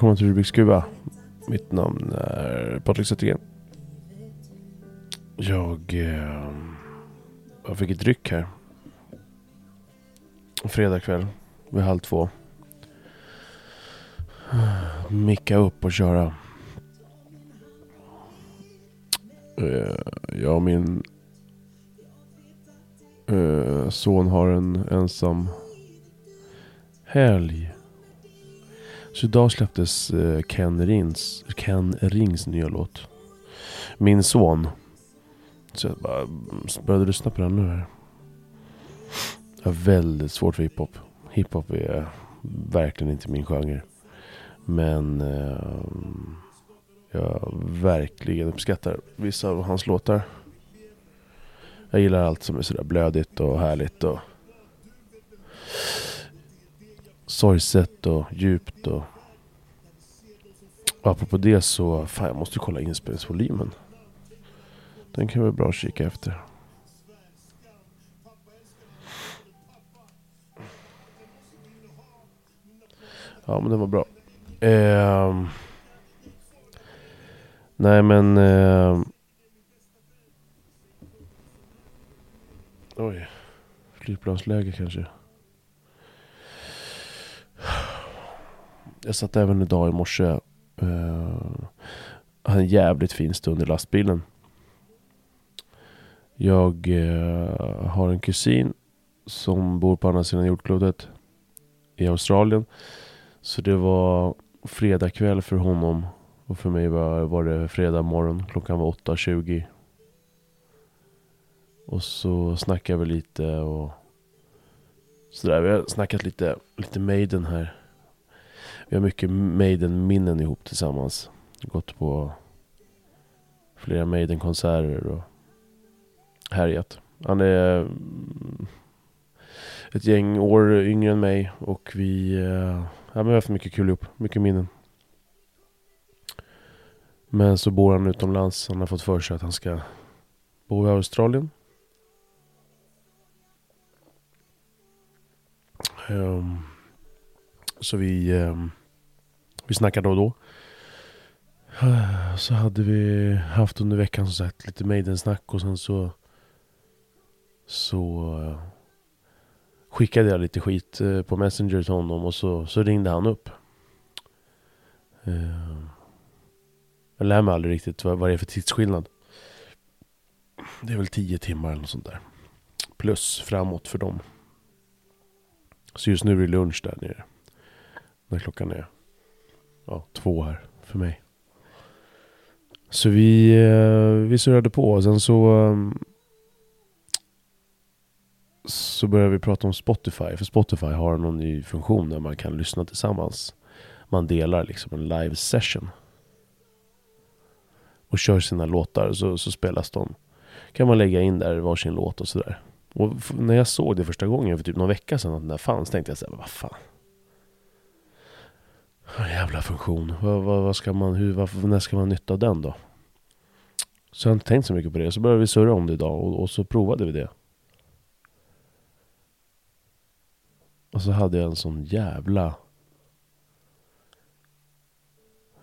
Välkommen till Rubiks Kuba. Mitt namn är Patrik Zettergren. Jag, eh, jag fick ett dryck här. Fredag kväll vid halv två. Micka upp och köra. Eh, jag och min eh, son har en ensam helg. Så idag släpptes eh, Ken, Rings, Ken Rings nya låt. Min son. Så jag bara mm, började lyssna på den nu här. Jag har väldigt svårt för hiphop. Hiphop är verkligen inte min genre. Men eh, jag verkligen uppskattar vissa av hans låtar. Jag gillar allt som är sådär blödigt och härligt och sorgset och djupt och... och apropå det så, fan jag måste kolla inspelningsvolymen. Den kan vara bra att kika efter. Ja men den var bra. Eh, nej men... Eh, oj. Flygplansläge kanske. Jag satt även idag i morse. Uh, hade en jävligt fin stund i lastbilen. Jag uh, har en kusin som bor på andra sidan jordklotet i Australien. Så det var fredag kväll för honom. Och för mig var, var det fredag morgon. Klockan var 8.20. Och så snackade vi lite och sådär. Vi har snackat lite, lite Maiden här. Vi har mycket Maiden-minnen ihop tillsammans. Gått på flera Maiden-konserter och härjat. Han är mm, ett gäng år yngre än mig och vi, eh, ja, men vi har haft mycket kul ihop. Mycket minnen. Men så bor han utomlands. Han har fått för sig att han ska bo i Australien. Um, så vi, um, vi snackade då och då. Så hade vi haft under veckan som sagt lite Maiden-snack och sen så så eh, skickade jag lite skit eh, på Messenger till honom och så, så ringde han upp. Ehm, jag lär mig aldrig riktigt vad, vad det är för tidsskillnad. Det är väl tio timmar eller något sånt där. Plus framåt för dem. Så just nu är det lunch där nere. När klockan är ja, två här för mig. Så vi, eh, vi surrade på och sen så ehm, så började vi prata om Spotify. För Spotify har någon ny funktion där man kan lyssna tillsammans. Man delar liksom en live session. Och kör sina låtar så, så spelas de. Kan man lägga in där varsin låt och sådär. Och när jag såg det första gången för typ någon vecka sedan att den där fanns tänkte jag såhär, vad fan. Jävla funktion. Vad, vad, vad ska man, hur, vad, när ska man nytta av den då? Så jag har inte tänkt så mycket på det. Så började vi surra om det idag och, och så provade vi det. Och så hade jag en sån jävla...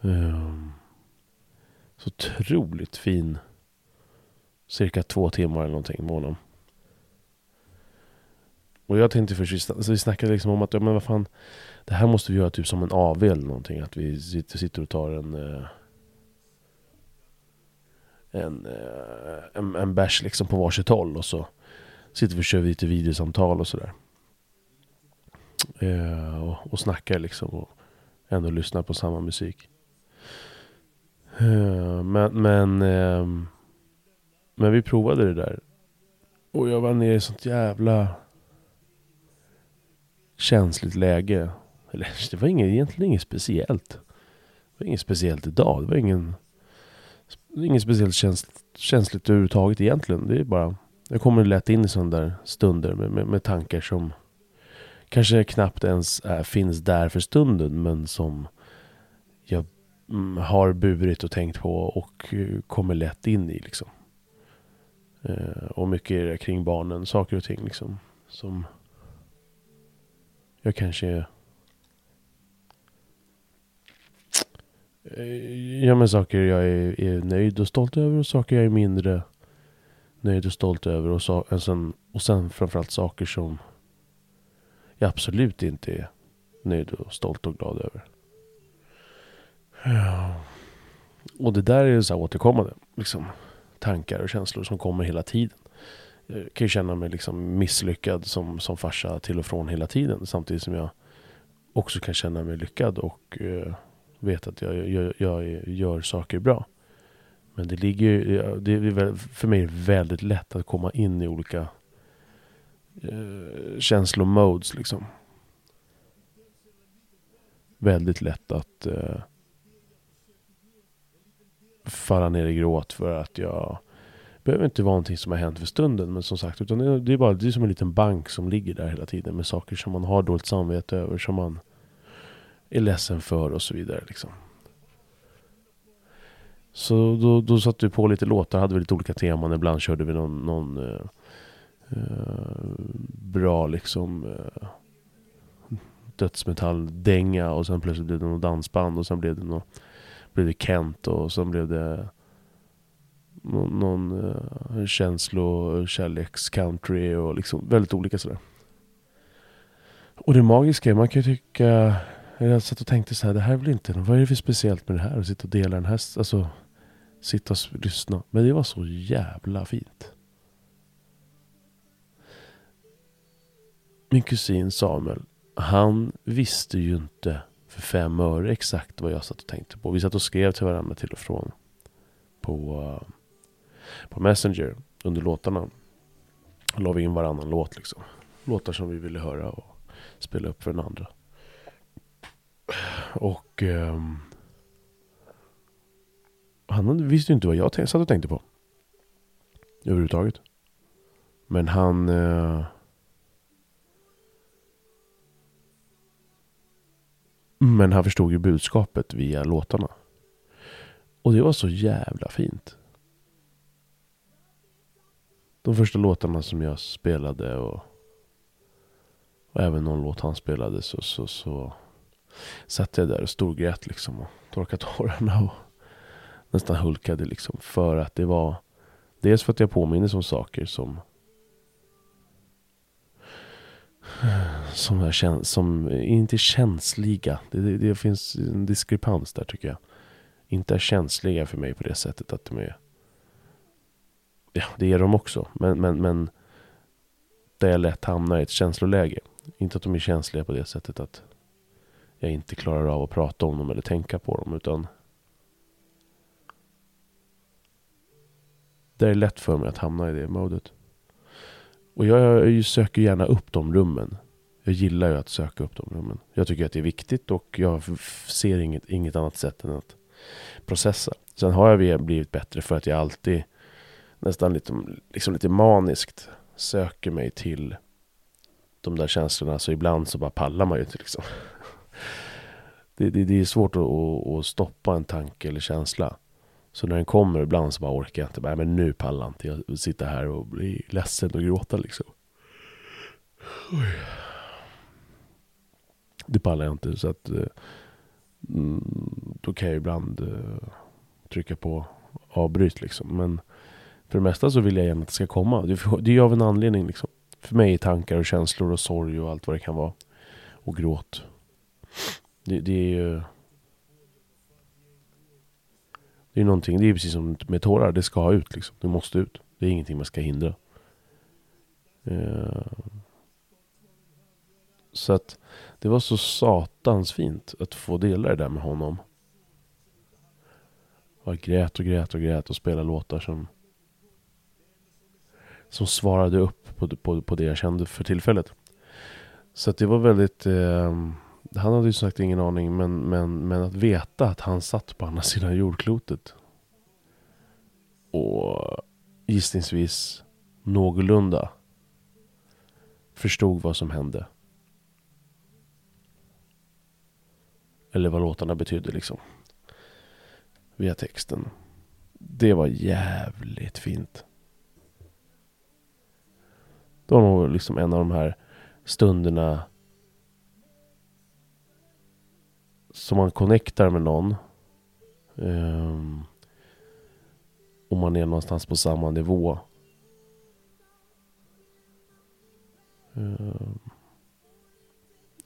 Um, så otroligt fin... Cirka två timmar eller någonting med honom. Och jag tänkte först, så alltså vi snackade liksom om att, ja men vad fan, det här måste vi göra typ som en AV eller någonting. Att vi sitter och tar en eh, en, eh, en, en bärs liksom på varsitt håll och så sitter vi och kör lite videosamtal och sådär. Eh, och, och snackar liksom och ändå lyssnar på samma musik. Eh, men, men, eh, men vi provade det där. Och jag var nere i sånt jävla känsligt läge. Eller det var inget, egentligen inget speciellt. Det var inget speciellt idag. Det var ingen, inget speciellt käns, känsligt överhuvudtaget egentligen. Det är bara, jag kommer lätt in i sådana där stunder med, med, med tankar som kanske knappt ens är, finns där för stunden men som jag mm, har burit och tänkt på och eh, kommer lätt in i liksom. Eh, och mycket kring barnen, saker och ting liksom. Som jag kanske eh, ja men saker jag är, är, nöjd och stolt över och saker jag är mindre nöjd och stolt över. Och, så, och, sen, och sen framförallt saker som jag absolut inte är nöjd och stolt och glad över. Ja. Och det där är så här återkommande liksom, tankar och känslor som kommer hela tiden. Jag kan ju känna mig liksom misslyckad som, som farsa till och från hela tiden. Samtidigt som jag också kan känna mig lyckad och uh, vet att jag, jag, jag, gör saker bra. Men det ligger det är för mig väldigt lätt att komma in i olika uh, känslomodes liksom. Väldigt lätt att uh, falla ner i gråt för att jag behöver inte vara någonting som har hänt för stunden. Men som sagt, utan det är bara det är som en liten bank som ligger där hela tiden med saker som man har dåligt samvete över, som man är ledsen för och så vidare. Liksom. Så då, då satte vi på lite låtar, hade vi lite olika teman. Ibland körde vi någon, någon uh, uh, bra liksom uh, dödsmetalldänga och sen plötsligt blev det något dansband och sen blev det någon, blev det Kent och sen blev det någon, någon uh, känslo kärlekscountry och liksom väldigt olika sådär. Och det magiska är, man kan ju tycka, jag satt och tänkte så här, det här är väl inte, vad är det för speciellt med det här? Att sitta och dela den här, alltså sitta och lyssna. Men det var så jävla fint. Min kusin Samuel, han visste ju inte för fem öre exakt vad jag satt och tänkte på. Vi satt och skrev till varandra till och från på, uh, på Messenger under låtarna. Då la vi in varannan låt liksom. Låtar som vi ville höra och spela upp för den andra. Och Eh, han visste ju inte vad jag satt och tänkte på. Överhuvudtaget. Men han... Eh, Men han förstod ju budskapet via låtarna. Och det var så jävla fint. De första låtarna som jag spelade och, och även någon låt han spelade så, så, så satt jag där och storgrät liksom och torkade tårarna och nästan hulkade liksom. För att det var dels för att jag påminner om saker som som, är käns som inte är känsliga. Det, det, det, finns en diskrepans där tycker jag. Inte är känsliga för mig på det sättet att de är... Ja, det är de också. Men, men, men där jag lätt hamnar i ett känsloläge. Inte att de är känsliga på det sättet att jag inte klarar av att prata om dem eller tänka på dem. Utan det är lätt för mig att hamna i det modet. Och jag, jag söker gärna upp de rummen. Jag gillar ju att söka upp de rummen. Jag tycker att det är viktigt och jag ser inget, inget annat sätt än att processa. Sen har jag blivit bättre för att jag alltid nästan lite, liksom lite maniskt söker mig till de där känslorna. Så ibland så bara pallar man ju inte liksom. Det, det, det är svårt att, att, stoppa en tanke eller känsla. Så när den kommer ibland så bara orkar jag inte. Bara, men nu pallar inte jag sitta här och bli ledsen och gråta liksom. Oj. Det pallar jag inte. Så att eh, mm, då kan jag ibland uh, trycka på avbryt liksom. Men för det mesta så vill jag gärna att det ska komma. Det, är ju av en anledning liksom. För mig är tankar och känslor och sorg och allt vad det kan vara. Och gråt. Det, det är ju det är någonting, det är precis som med tårar, det ska ut liksom. Det måste ut. Det är ingenting man ska hindra. Uh, så att det var så satans fint att få dela det där med honom. Jag grät och grät och grät och spelade låtar som som svarade upp på, på, på det jag kände för tillfället. Så att det var väldigt eh, han hade ju sagt ingen aning, men, men, men att veta att han satt på andra sidan jordklotet. Och gissningsvis någorlunda förstod vad som hände. Eller vad låtarna betydde liksom. Via texten. Det var jävligt fint. Det var nog liksom en av de här stunderna som man connectar med någon Um, om man är någonstans på samma nivå. Um,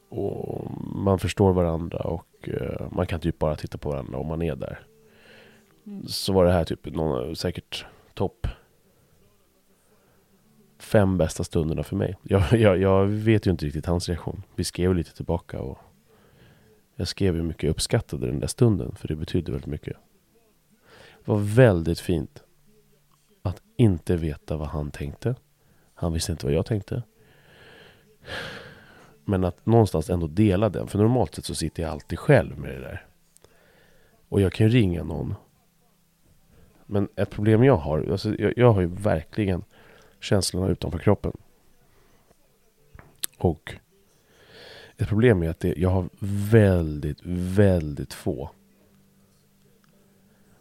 och man förstår varandra och uh, man kan typ bara titta på varandra om man är där. Så var det här typ någon, säkert topp fem bästa stunderna för mig. Jag, jag, jag vet ju inte riktigt hans reaktion. Vi skrev lite tillbaka och jag skrev hur mycket jag uppskattade den där stunden, för det betydde väldigt mycket. Det var väldigt fint att inte veta vad han tänkte. Han visste inte vad jag tänkte. Men att någonstans ändå dela den. För normalt sett så sitter jag alltid själv med det där. Och jag kan ringa någon. Men ett problem jag har, alltså jag, jag har ju verkligen känslorna utanför kroppen. Och ett problem är att det, jag har väldigt, väldigt få.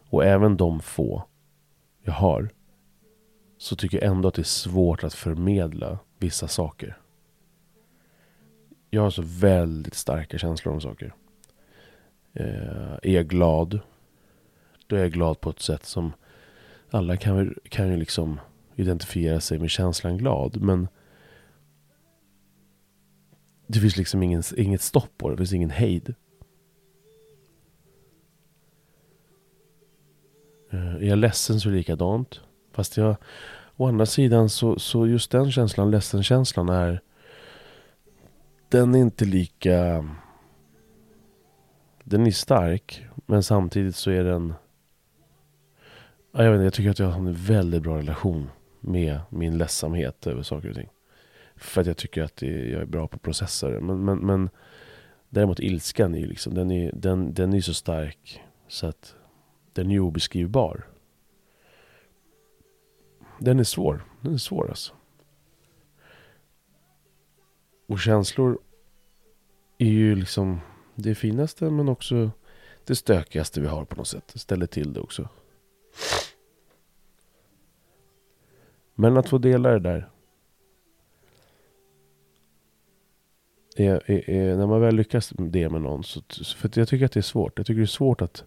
Och även de få jag har så tycker jag ändå att det är svårt att förmedla vissa saker. Jag har så väldigt starka känslor om saker. Eh, är jag glad, då är jag glad på ett sätt som alla kan, kan ju liksom identifiera sig med känslan glad. Men det finns liksom ingen, inget stopp på det. Det finns ingen hejd. Eh, är jag ledsen så är det likadant. Fast jag, å andra sidan så, så just den känslan, ledsen-känslan är den är inte lika... Den är stark, men samtidigt så är den... Jag, vet inte, jag tycker att jag har en väldigt bra relation med min ledsamhet över saker och ting. För att jag tycker att jag är bra på processer. Men, men, men däremot ilskan är liksom, den är, den, den är så stark så att den är obeskrivbar. Den är svår. Den är svår alltså. Och känslor är ju liksom det finaste men också det stökigaste vi har på något sätt. Det ställer till det också. Men att få dela det där. Är, är, är, när man väl lyckas det med någon. Så, för jag tycker att det är svårt. Jag tycker det är svårt att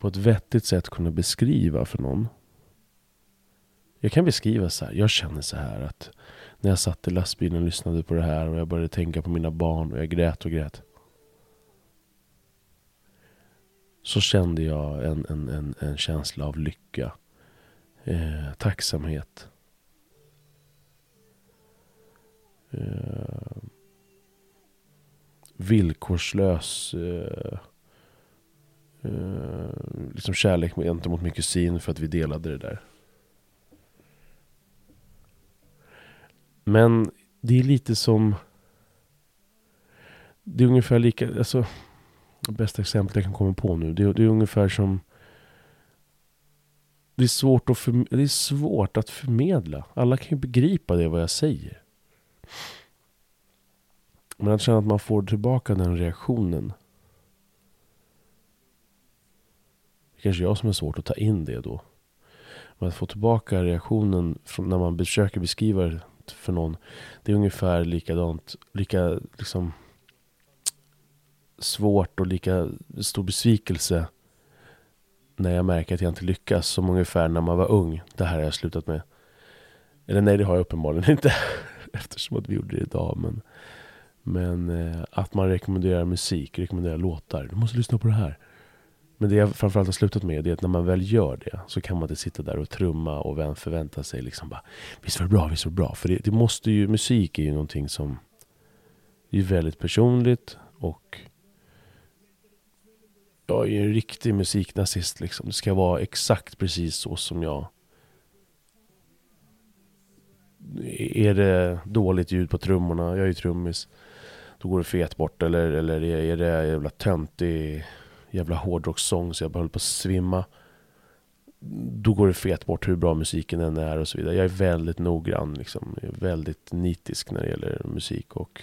på ett vettigt sätt kunna beskriva för någon. Jag kan beskriva så här. Jag känner så här att när jag satt i lastbilen och lyssnade på det här och jag började tänka på mina barn och jag grät och grät. Så kände jag en, en, en, en känsla av lycka eh, tacksamhet. Eh, villkorslös eh, eh, liksom kärlek gentemot min kusin för att vi delade det där. Men det är lite som... Det är ungefär lika... Alltså, bästa exemplet jag kan komma på nu. Det, det är ungefär som det är, svårt att det är svårt att förmedla. Alla kan ju begripa det vad jag säger. Men att känna att man får tillbaka den reaktionen. Det är kanske jag som är svårt att ta in det då. Men att få tillbaka reaktionen från när man försöker beskriva det för någon. Det är ungefär likadant. Lika liksom svårt och lika stor besvikelse när jag märker att jag inte lyckas som ungefär när man var ung. Det här har jag slutat med. Eller nej, det har jag uppenbarligen inte. Eftersom att vi gjorde det idag. Men, men eh, att man rekommenderar musik, rekommenderar låtar. Du måste lyssna på det här. Men det jag framförallt har slutat med är att när man väl gör det så kan man inte sitta där och trumma och förvänta sig liksom bara Visst var det bra, visst var det bra. För det, det måste ju, musik är ju någonting som är väldigt personligt och jag är en riktig musiknazist liksom. Det ska vara exakt precis så som jag... Är det dåligt ljud på trummorna, jag är ju trummis. Då går det fet bort. Eller, eller är det jävla töntig jävla hårdrockssång så jag bara håller på att svimma. Då går det fet bort hur bra musiken än är och så vidare. Jag är väldigt noggrann liksom. Jag är väldigt nitisk när det gäller musik och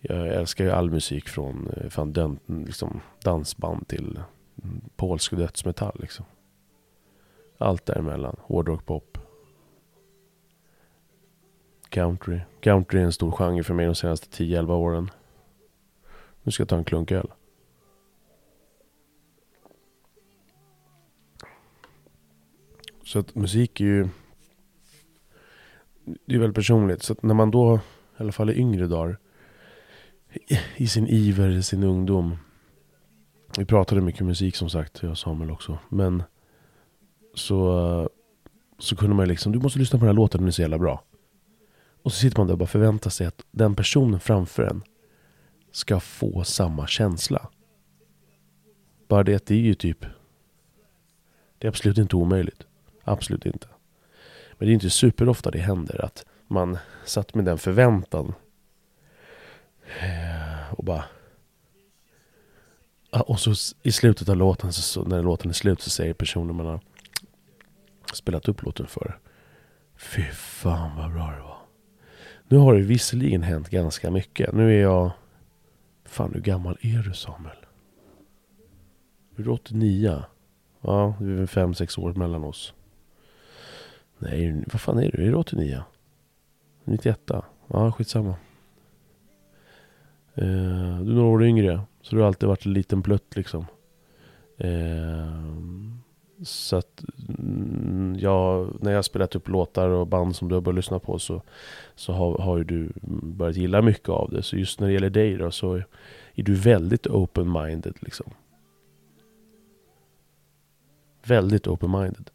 jag älskar ju all musik från eh, fan, den, liksom, dansband till mm, polsk dödsmetall. Liksom. Allt däremellan. Hårdrock, pop. Country. Country är en stor genre för mig de senaste 10-11 åren. Nu ska jag ta en klunk öl. Så att musik är ju... Det är väldigt personligt. Så att när man då, i alla fall i yngre dagar, i sin iver, i sin ungdom. Vi pratade mycket musik som sagt, jag och Samuel också. Men så, så kunde man liksom, du måste lyssna på den här låten, den är så jävla bra. Och så sitter man där och bara förväntar sig att den personen framför en ska få samma känsla. Bara det att det är ju typ... Det är absolut inte omöjligt. Absolut inte. Men det är inte superofta det händer att man satt med den förväntan. Och bara... Och så i slutet av låten, så, när låten är slut, så säger personen man har spelat upp låten för. Fy fan vad bra det var. Nu har det visserligen hänt ganska mycket. Nu är jag... Fan hur gammal är du Samuel? Är du 89? Ja, det är väl 5-6 år mellan oss. Nej, vad fan är du? Är du 89? 91? Ja, skitsamma. Eh, du är några år yngre. Så du har alltid varit en liten plutt liksom. Eh, så att mm, jag, när jag spelat upp låtar och band som du har börjat lyssna på så, så har, har ju du börjat gilla mycket av det. Så just när det gäller dig då så är du väldigt open-minded liksom. Väldigt open-minded.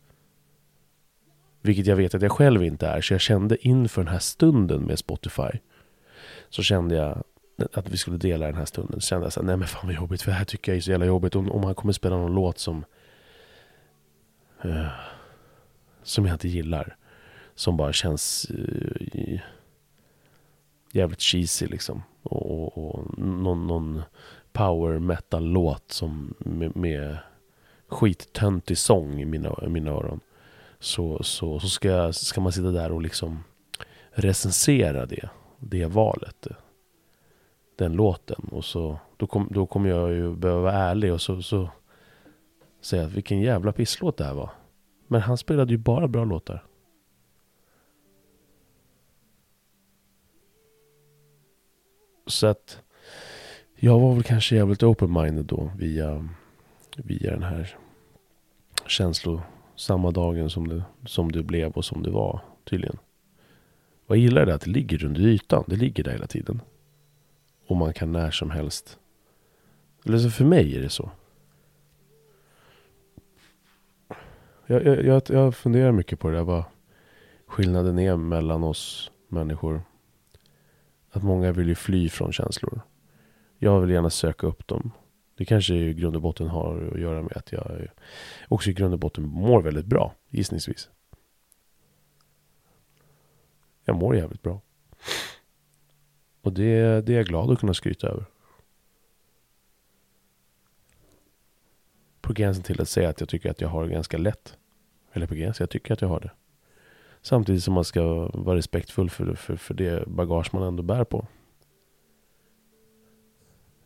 Vilket jag vet att jag själv inte är. Så jag kände inför den här stunden med Spotify. Så kände jag att vi skulle dela den här stunden. Så kände jag så här, nej men fan vad jobbigt. För det här tycker jag är så jävla jobbigt. Om, om han kommer spela någon låt som... Uh, som jag inte gillar. Som bara känns uh, jävligt cheesy liksom. Och, och, och någon, någon power metal-låt som med, med skittöntig sång i mina, i mina öron. Så, så, så ska, ska man sitta där och liksom recensera det, det valet. Den låten. Och så, då, kom, då kommer jag ju behöva vara ärlig och så, så säga vilken jävla pisslåt det här var. Men han spelade ju bara bra låtar. Så att jag var väl kanske jävligt open-minded då via, via den här känslosamma dagen som det, som det blev och som det var tydligen. Vad jag gillar det att det ligger under ytan. Det ligger där hela tiden. Och man kan när som helst. Eller så för mig är det så. Jag, jag, jag, jag funderar mycket på det där. Vad skillnaden är mellan oss människor. Att många vill ju fly från känslor. Jag vill gärna söka upp dem. Det kanske i grund och botten har att göra med att jag också i grund och botten mår väldigt bra, gissningsvis. Jag mår jävligt bra. Och det, det är jag glad att kunna skryta över. På gränsen till att säga att jag tycker att jag har det ganska lätt. Eller på gränsen, jag tycker att jag har det. Samtidigt som man ska vara respektfull för, för, för det bagage man ändå bär på.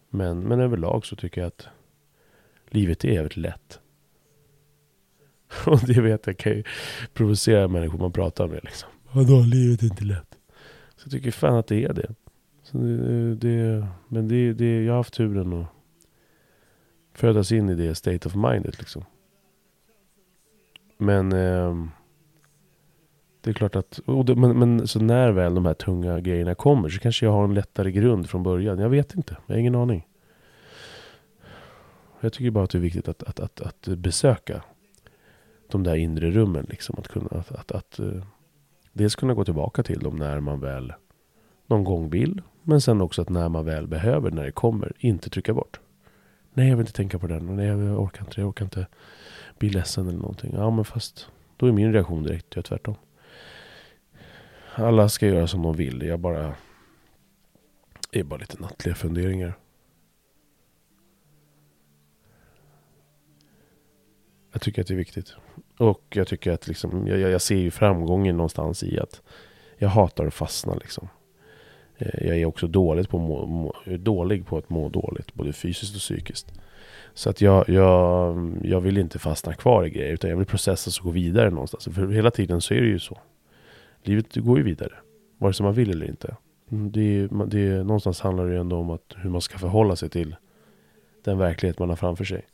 Men, men överlag så tycker jag att livet är jävligt lätt. Och det vet jag kan ju provocera människor man pratar med liksom. Vadå, livet är inte lätt. Så jag tycker fan att det är det. Så det, eh, det men det, det, jag har haft turen att födas in i det state of mindet liksom. Men eh, det är klart att, det, men, men så när väl de här tunga grejerna kommer så kanske jag har en lättare grund från början. Jag vet inte, jag har ingen aning. Jag tycker bara att det är viktigt att, att, att, att besöka de där inre rummen. Liksom. Att, kunna, att, att, att eh, dels kunna gå tillbaka till dem när man väl någon gång vill. Men sen också att när man väl behöver, när det kommer, inte trycka bort. Nej, jag vill inte tänka på den. Nej, jag orkar inte. Jag orkar inte bli ledsen eller någonting. Ja, men fast då är min reaktion direkt jag tvärtom. Alla ska göra som de vill. Jag bara... Det är bara lite nattliga funderingar. Jag tycker att det är viktigt. Och jag tycker att liksom, jag, jag ser ju framgången någonstans i att jag hatar att fastna liksom. Eh, jag är också dåligt på må, må, dålig på att må dåligt, både fysiskt och psykiskt. Så att jag, jag, jag vill inte fastna kvar i grejer, utan jag vill processa och gå vidare någonstans. För hela tiden så är det ju så. Livet går ju vidare, vare sig man vill eller inte. Mm, det, det, någonstans handlar det ju ändå om att, hur man ska förhålla sig till den verklighet man har framför sig.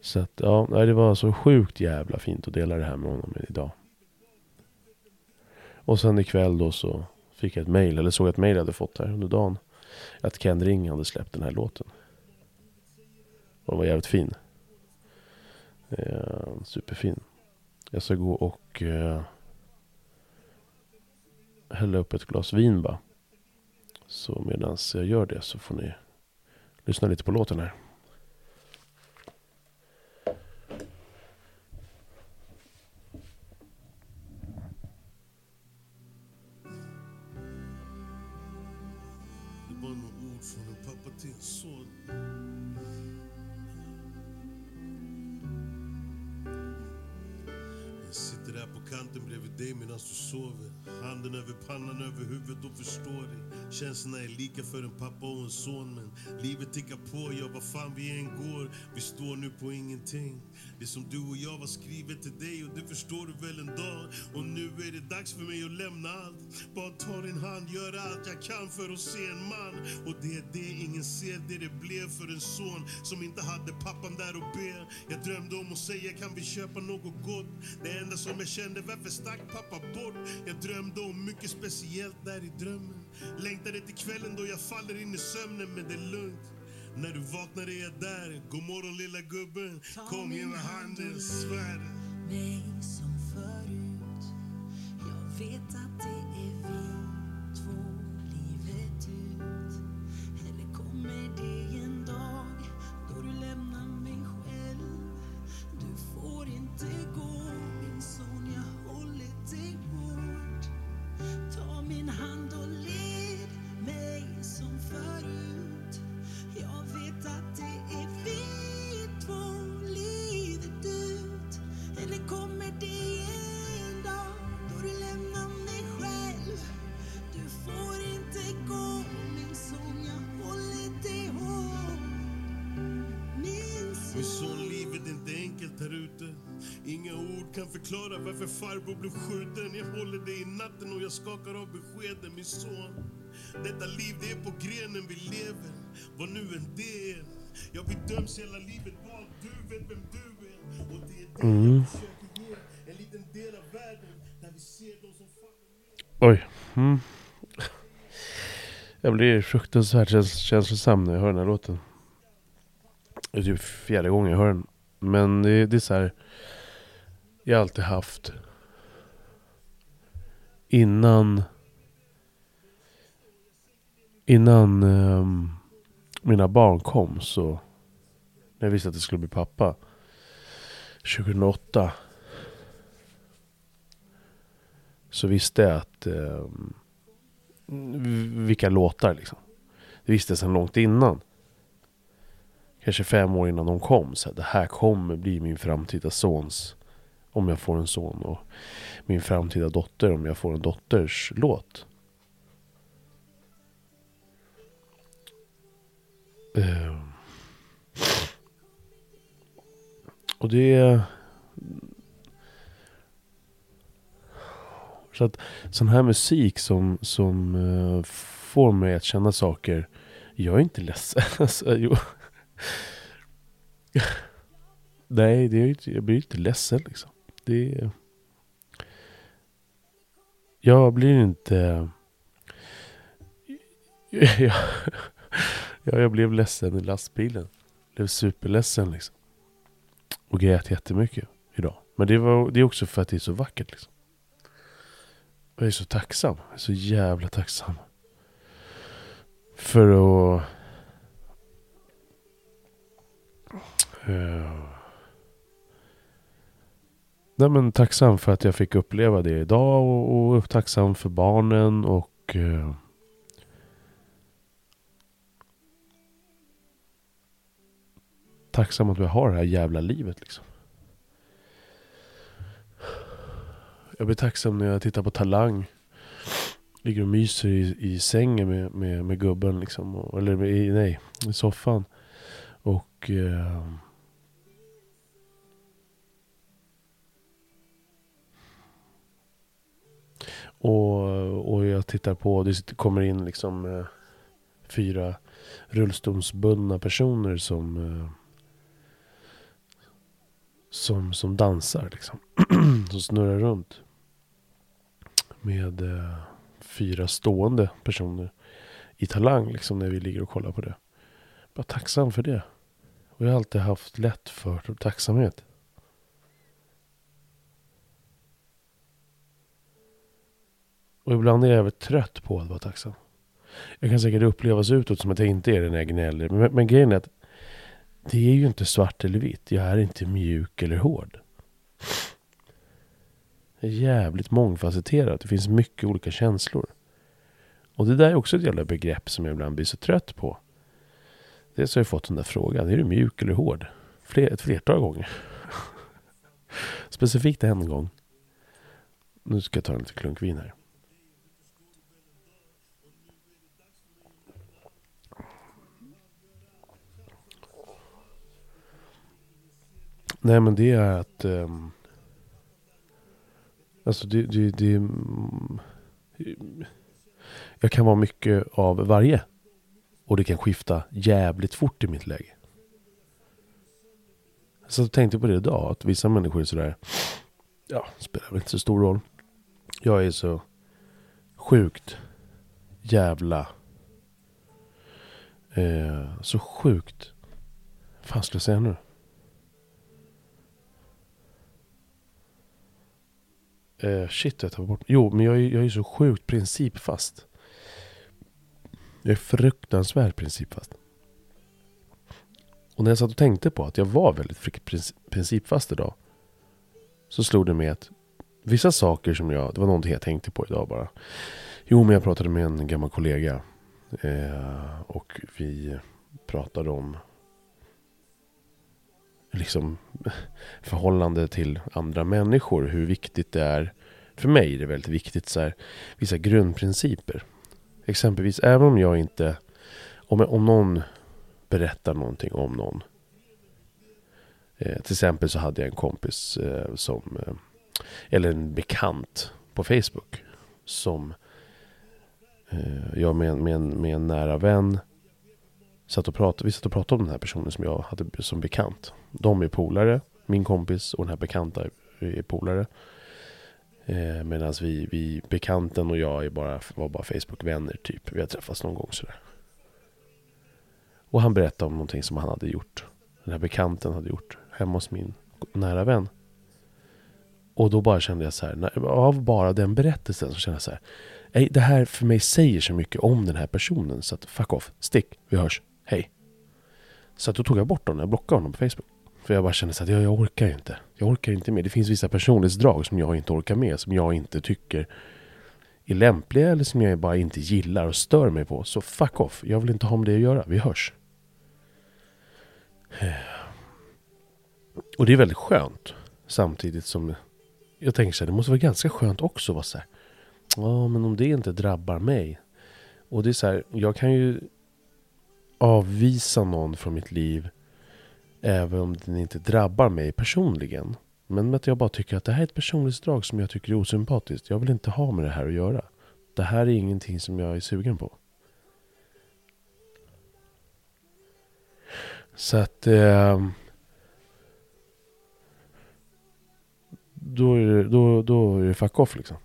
Så att, ja, det var så sjukt jävla fint att dela det här med honom idag. Och sen ikväll då så fick jag ett mail, eller såg ett mail jag hade fått här under dagen. Att Ken Ring hade släppt den här låten. Och den var jävligt fin. Eh, superfin. Jag ska gå och eh, hälla upp ett glas vin bara. Så medan jag gör det så får ni lyssna lite på låten här. Kanten bredvid dig medan du sover. Handen över pannan, över huvudet och förstår dig. Känslorna är lika för en pappa och en son. Men livet tickar på, ja vad fan vi än går. Vi står nu på ingenting. Det som du och jag var skrivet till dig och det förstår du väl en dag. Och nu är det dags för mig att lämna allt. Bara ta din hand, göra allt jag kan för att se en man. Och det är det ingen ser, det det blev för en son som inte hade pappan där och be. Jag drömde om att säga, kan vi köpa något gott? Det enda som jag kände, varför stack pappa bort? Jag drömde om mycket speciellt där i drömmen. Längtade till kvällen då jag faller in i sömnen, men det är lugnt. När du vaknar är jag där. God morgon lilla gubben. Kom ge mig handen, svär. Kan förklara varför farbror blev skjuten. Jag håller dig i natten och jag skakar av beskeden. Min son, detta liv det är på grenen vi lever. Vad nu än det är. Ja, vi döms hela livet bara du vet vem du är. Och det är det jag försöker ge. En liten del av världen där vi ser de som faller. Oj. Mm. Jag blir fruktansvärt käns- känslosam när jag hör den här låten. Det är typ fjärde gången jag hör den. Men det, det är så här. Jag har alltid haft. Innan. Innan um, mina barn kom så. När jag visste att jag skulle bli pappa. 2008. Så visste jag att Um, vilka låtar liksom. Det visste jag sedan långt innan. Kanske fem år innan de kom. Så här, det här kommer bli min framtida sons. Om jag får en son. Och min framtida dotter om jag får en dotters låt. Ehm. Och det... Så att sån här musik som, som eh, får mig att känna saker. Jag är inte ledsen. Alltså, jo. Nej, det är inte, jag blir inte ledsen liksom. Det är... Jag blir inte... Jag, jag blev ledsen i lastbilen. Blev superledsen liksom. Och grät jättemycket idag. Men det, var, det är också för att det är så vackert liksom. Jag är så tacksam. Jag är så jävla tacksam. För att... Uh, nej men tacksam för att jag fick uppleva det idag och, och tacksam för barnen och... eh, tacksam att vi har det här jävla livet liksom. Jag blir tacksam när jag tittar på Talang. Ligger och myser i, i sängen med, med, med gubben liksom. Och, eller i, nej, i soffan. Och... Eh, och, och jag tittar på, det kommer in liksom eh, fyra rullstolsbundna personer som... Eh, som, som dansar liksom. som snurrar runt. Med eh, fyra stående personer i talang liksom när vi ligger och kollar på det. Bara tacksam för det. Och jag har alltid haft lätt för tacksamhet. Och ibland är jag väldigt trött på att vara tacksam. Jag kan säkert upplevas utåt som att jag inte är det när jag gnäller. Men, men grejen är att det är ju inte svart eller vitt. Jag är inte mjuk eller hård. Jag är jävligt mångfacetterad. Det finns mycket olika känslor. Och det där är också ett jävla begrepp som jag ibland blir så trött på. Dels har jag fått den där frågan. Är du mjuk eller hård? Fler, ett flertal gånger. Specifikt en gång. Nu ska jag ta en liten klunk vin här. Nej men det är att... Um, alltså det... det, det um, jag kan vara mycket av varje. Och det kan skifta jävligt fort i mitt läge. Så jag tänkte på det idag. Att vissa människor är sådär. Ja, spelar väl inte så stor roll. Jag är så sjukt jävla... Eh, så sjukt... Vad fan ska jag säga nu? Eh, shit, jag tar bort... Jo, men jag är, jag är så sjukt principfast. Jag är fruktansvärt principfast. Och när jag satt och tänkte på att jag var väldigt principfast idag. Så slog det mig att vissa saker som jag... Det var någonting jag tänkte på idag bara. Jo, men jag pratade med en gammal kollega. Eh, och vi pratade om liksom förhållande till andra människor. Hur viktigt det är. För mig är det väldigt viktigt så här, vissa grundprinciper. Exempelvis, även om jag inte... Om, om någon berättar någonting om någon. Eh, till exempel så hade jag en kompis eh, som... Eh, eller en bekant på Facebook. Som eh, jag med, med, med en nära vän satt och pratade, vi satt och pratade om den här personen som jag hade som bekant. De är polare, min kompis och den här bekanta är polare. Eh, Medan vi, vi, bekanten och jag är bara, var bara Facebook-vänner typ. Vi har träffats någon gång sådär. Och han berättade om någonting som han hade gjort. Den här bekanten hade gjort hemma hos min nära vän. Och då bara kände jag så här, av bara den berättelsen så kände jag så här. det här för mig säger så mycket om den här personen så att fuck off, stick, vi hörs, hej. Så att då tog jag bort honom, jag blockade honom på Facebook. För jag bara kände så att jag, jag orkar inte. Jag orkar inte med. Det finns vissa personlighetsdrag som jag inte orkar med. Som jag inte tycker är lämpliga eller som jag bara inte gillar och stör mig på. Så fuck off. Jag vill inte ha med det att göra. Vi hörs. Och det är väldigt skönt. Samtidigt som jag tänker så här, det måste vara ganska skönt också att vara så här. Ja, men om det inte drabbar mig. Och det är så här, jag kan ju avvisa någon från mitt liv Även om den inte drabbar mig personligen. Men att jag bara tycker att det här är ett personlighetsdrag som jag tycker är osympatiskt. Jag vill inte ha med det här att göra. Det här är ingenting som jag är sugen på. Så att... Eh, då, är det, då, då är det fuck off liksom.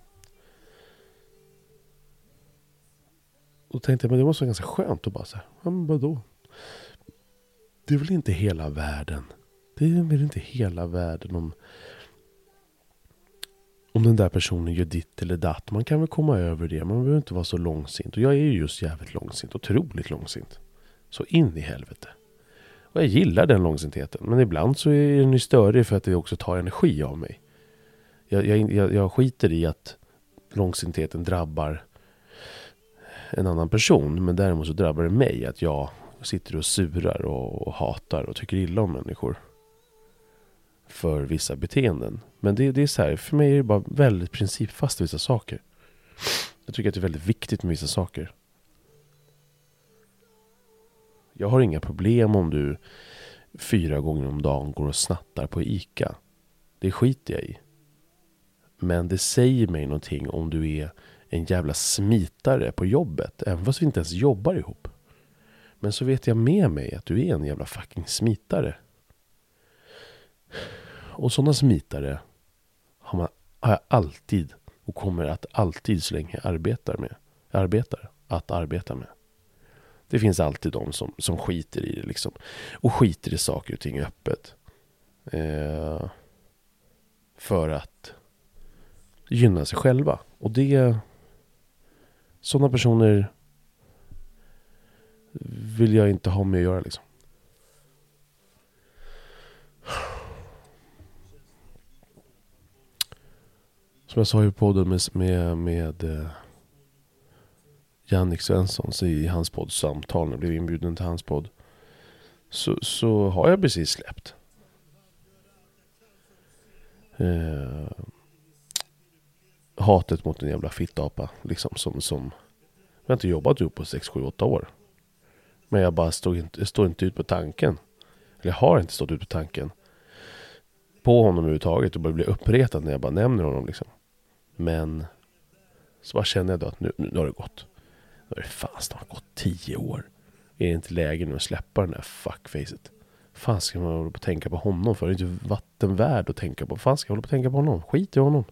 Och tänkte jag, men det måste vara ganska skönt att bara säga, ja men vadå? det är väl inte hela världen. Det är väl inte hela världen om, om den där personen gör ditt eller datt. Man kan väl komma över det. Man behöver inte vara så långsint. Och jag är ju just jävligt långsint. Otroligt långsint. Så in i helvete. Och jag gillar den långsintheten. Men ibland så är den ju störig för att det också tar energi av mig. Jag, jag, jag, jag skiter i att långsintheten drabbar en annan person. Men däremot så drabbar det mig att jag sitter och surar och, och hatar och tycker illa om människor. För vissa beteenden. Men det, det är så här, för mig är det bara väldigt principfast vissa saker. Jag tycker att det är väldigt viktigt med vissa saker. Jag har inga problem om du fyra gånger om dagen går och snattar på ICA. Det skiter jag i. Men det säger mig någonting om du är en jävla smitare på jobbet. Även fast vi inte ens jobbar ihop. Men så vet jag med mig att du är en jävla fucking smitare. Och sådana smitare har, man, har jag alltid och kommer att alltid så länge jag arbetar med. Arbetar att arbeta med. Det finns alltid de som, som skiter i det liksom. Och skiter i saker och ting öppet. Eh, för att gynna sig själva. Och det... Sådana personer vill jag inte ha med att göra liksom. Som jag sa i podden med, med, med eh, Jannik Svensson så i hans podd Samtal, när jag blev inbjuden till hans podd. Så, så har jag precis släppt. Eh, hatet mot en jävla fittapa. Liksom som, som jag har inte jobbat ihop på 6, 7, 8 år. Men jag bara stod inte, står inte ut på tanken. Eller jag har inte stått ut på tanken. På honom överhuvudtaget och börjar bli uppretad när jag bara nämner honom liksom. Men så bara känner jag då att nu, nu har det gått. Nu har det fan snart gått 10 år. Är det inte läge nu att släppa den där fuckfacet? fan ska man hålla på att tänka på honom för? Det är inte vatten värd att tänka på. fan ska jag hålla på att tänka på honom? Skit i honom.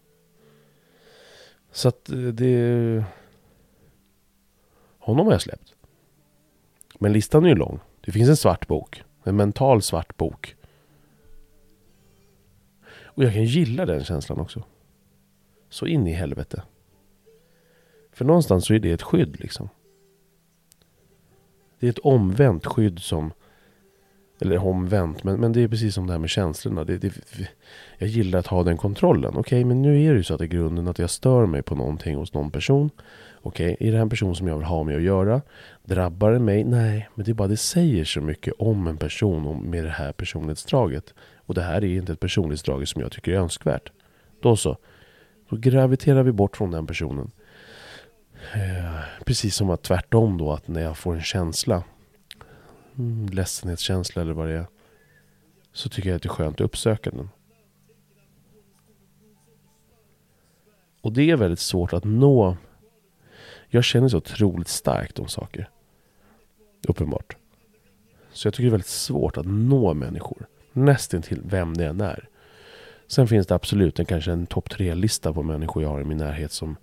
Så att eh, det... Honom har jag släppt. Men listan är ju lång. Det finns en svart bok. En mental svart bok. Och jag kan gilla den känslan också. Så in i helvete. För någonstans så är det ett skydd liksom. Det är ett omvänt skydd som eller omvänt, men, men det är precis som det här med känslorna. Det, det, jag gillar att ha den kontrollen. Okej, okay, men nu är det ju så att i grunden att jag stör mig på någonting hos någon person. Okej, okay, är det här en person som jag vill ha med att göra? Drabbar det mig? Nej, men det är bara det säger så mycket om en person med det här personlighetsdraget. Och det här är inte ett personlighetsdrag som jag tycker är önskvärt. Då så. Då graviterar vi bort från den personen. Eh, precis som att tvärtom då, att när jag får en känsla mm, ledsenhetskänsla eller vad det är. Så tycker jag att det är skönt att uppsöka den. Och det är väldigt svårt att nå. Jag känner så otroligt starkt om saker. Uppenbart. Så jag tycker det är väldigt svårt att nå människor. Nästan till vem det än är. Sen finns det absolut en, kanske en topp tre-lista på människor jag har i min närhet som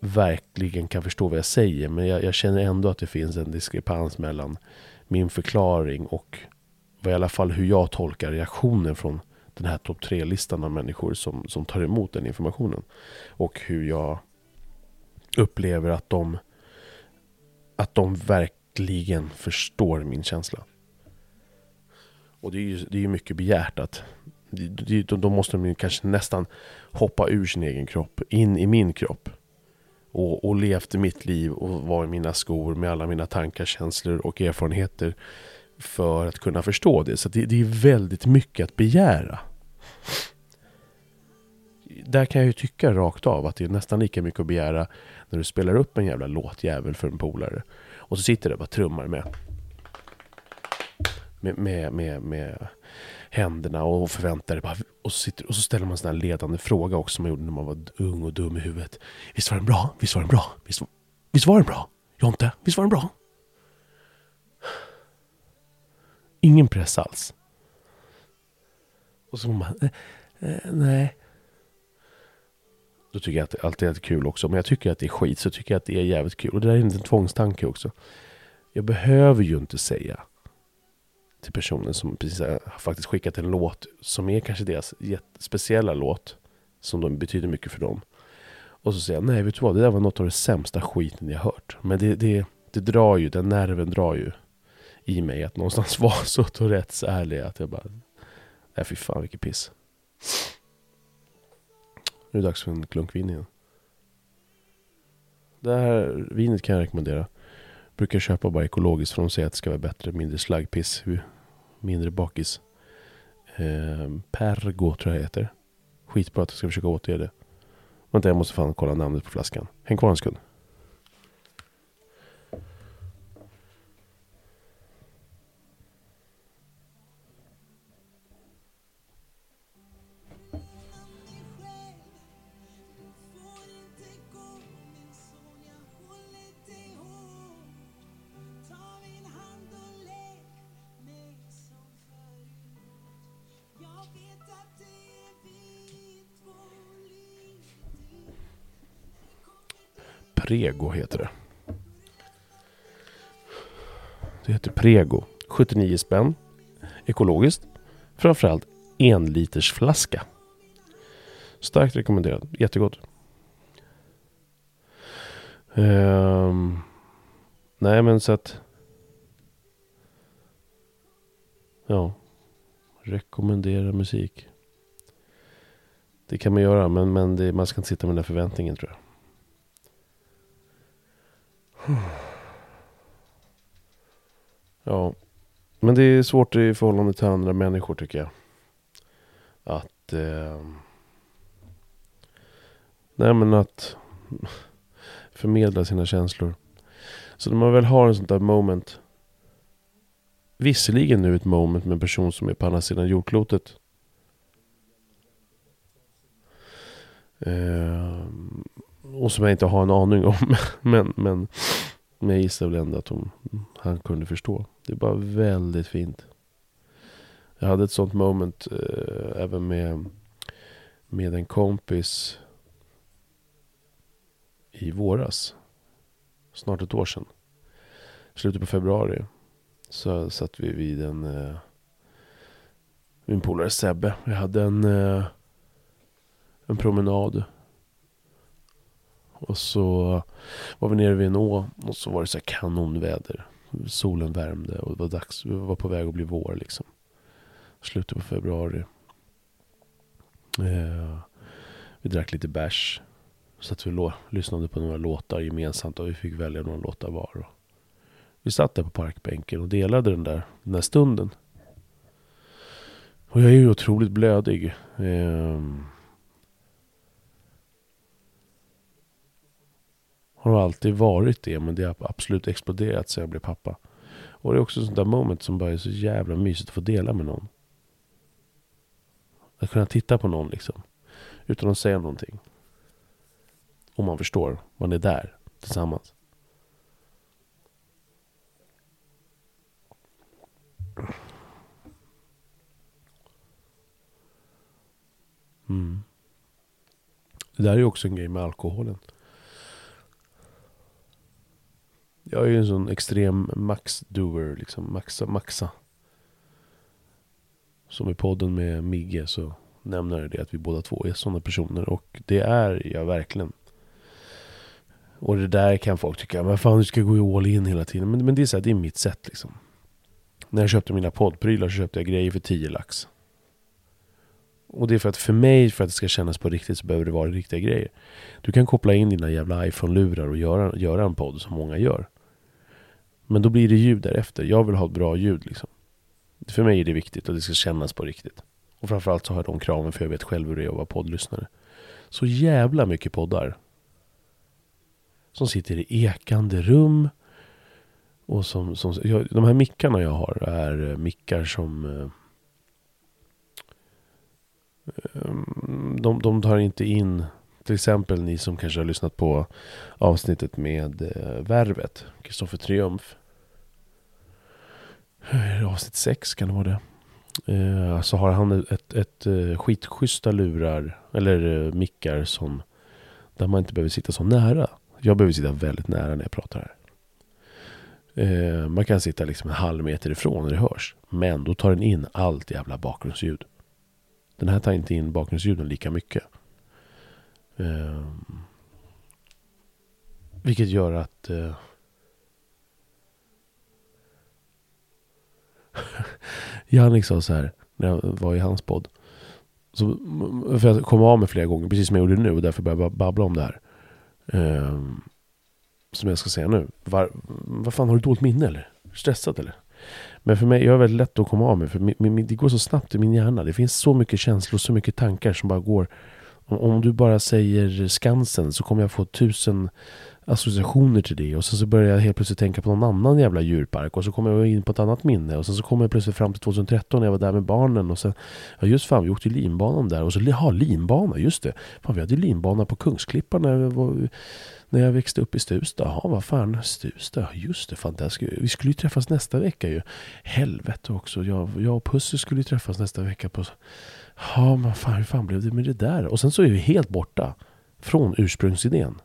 verkligen kan förstå vad jag säger. Men jag, jag, känner ändå att det finns en diskrepans mellan min förklaring och i alla fall hur jag tolkar reaktionen från den här topp tre-listan av människor som, som tar emot den informationen. Och hur jag upplever att de, att de verkligen förstår min känsla. Och det är ju det är mycket begärt att då måste de kanske nästan hoppa ur sin egen kropp, in i min kropp. Och, och levt mitt liv och var i mina skor med alla mina tankar, känslor och erfarenheter. För att kunna förstå det. Så det, det är väldigt mycket att begära. Där kan jag ju tycka rakt av att det är nästan lika mycket att begära när du spelar upp en jävla låtjävel för en polare. Och så sitter du och bara trummar med. Med, med, med, med händerna och förväntar dig bara, och, så sitter, och så ställer man en sån här ledande fråga också som man gjorde när man var ung och dum i huvudet. Visst var den bra? Visst var den bra? Visst, visst var den bra? Jonte, visst var den bra? Ingen press alls. Och så man eh, eh, nej. Då tycker jag att det alltid är kul också. Men jag tycker att det är skit så tycker jag att det är jävligt kul. Och det där är en liten tvångstanke också. Jag behöver ju inte säga till personen som precis har faktiskt skickat en låt som är kanske deras speciella låt. Som de betyder mycket för dem. Och så säger jag, nej vet du vad, det där var något av det sämsta skiten jag hört. Men det, det, det drar ju, den nerven drar ju i mig att någonstans vara så Tourettes ärlig att jag bara, nej fy fan vilket piss. Nu är det dags för en klunk vin igen. Det här vinet kan jag rekommendera. Brukar köpa bara ekologiskt för de säger att det ska vara bättre, mindre slaggpiss, mindre bakis. Eh, Pergo tror jag heter. Skitbra att jag ska försöka återge det. Vänta, jag måste fan kolla namnet på flaskan. Häng kvar en sekund. Prego heter det. Det heter Prego. 79 spänn. Ekologiskt. Framförallt en liters flaska. Starkt rekommenderat. Jättegott. Um, nej men så att... Ja. Rekommendera musik. Det kan man göra men, men det, man ska inte sitta med den där förväntningen tror jag. Ja. Men det är svårt i förhållande till andra människor tycker jag. Att... Eh, nej men att förmedla sina känslor. Så när man väl har en sån där moment. Visserligen nu ett moment med en person som är på andra sidan jordklotet. Eh, och som jag inte har en aning om. Men, men, men jag gissar väl ändå att hon, han kunde förstå. Det är bara väldigt fint. Jag hade ett sånt moment eh, även med, med en kompis i våras. Snart ett år sedan. Slutet på februari. Så satt vi vid en... Eh, min polare Sebbe. Vi hade en, eh, en promenad. Och så var vi nere vid en å. Och så var det så här kanonväder. Solen värmde och det var dags. Vi var på väg att bli vår liksom. Slutet på februari. Eh, vi drack lite bärs. Så att vi lå- lyssnade på några låtar gemensamt och vi fick välja några låtar var. Och vi satt där på parkbänken och delade den där, den där stunden. Och jag är ju otroligt blödig. Eh, har alltid varit det, men det har absolut exploderat sedan jag blev pappa. Och det är också ett sånt där moment som bara är så jävla mysigt att få dela med någon. Att kunna titta på någon liksom. Utan att säga någonting. Och man förstår, man är där tillsammans. Mm. Det där är ju också en grej med alkoholen. Jag är ju en sån extrem max-doer, liksom maxa, maxa. Som i podden med Migge så nämner det att vi båda två är sådana personer och det är jag verkligen. Och det där kan folk tycka, men fan du ska gå all in hela tiden. Men, men det är så här, det är mitt sätt liksom. När jag köpte mina poddprylar så köpte jag grejer för 10 lax. Och det är för att för mig, för att det ska kännas på riktigt så behöver det vara riktiga grejer. Du kan koppla in dina jävla iPhone-lurar och göra, göra en podd som många gör. Men då blir det ljud därefter. Jag vill ha ett bra ljud liksom. För mig är det viktigt och det ska kännas på riktigt. Och framförallt så har jag de kraven för jag vet själv hur det är att vara poddlyssnare. Så jävla mycket poddar. Som sitter i ekande rum. Och som, som jag, de här mickarna jag har är eh, mickar som eh, ehm, de, de tar inte in till exempel ni som kanske har lyssnat på avsnittet med eh, Värvet, Kristoffer Triumf. Eh, avsnitt 6 kan det vara det. Eh, så har han ett, ett, ett skitschyssta lurar, eller eh, mickar som där man inte behöver sitta så nära. Jag behöver sitta väldigt nära när jag pratar här. Eh, man kan sitta liksom en halv meter ifrån när det hörs. Men då tar den in allt jävla bakgrundsljud. Den här tar inte in bakgrundsljuden lika mycket. Eh, vilket gör att eh, Jannik sa så här när jag var i hans podd. Så, för jag kom av mig flera gånger, precis som jag gjorde nu och därför började jag babbla om det här. Um, som jag ska säga nu. Var, vad fan, har du dåligt minne eller? Stressad eller? Men för mig, jag är väldigt lätt att komma av mig. För min, min, det går så snabbt i min hjärna. Det finns så mycket känslor, så mycket tankar som bara går. Om, om du bara säger Skansen så kommer jag få tusen associationer till det. Och sen så börjar jag helt plötsligt tänka på någon annan jävla djurpark. Och så kommer jag in på ett annat minne. Och sen så kommer jag plötsligt fram till 2013 när jag var där med barnen. Och sen, ja just fan, vi åkte ju linbanan där. Och så, ja linbana, just det. Fan, vi hade ju linbana på Kungsklippan när jag, var, när jag växte upp i Stuvsta. Jaha, vad fan, Stuvsta, just det. Fan, där skulle, vi skulle ju träffas nästa vecka ju. Helvete också. Jag, jag och Pussy skulle ju träffas nästa vecka på... Ja, men fan, hur fan blev det med det där? Och sen så är vi helt borta från ursprungsidén.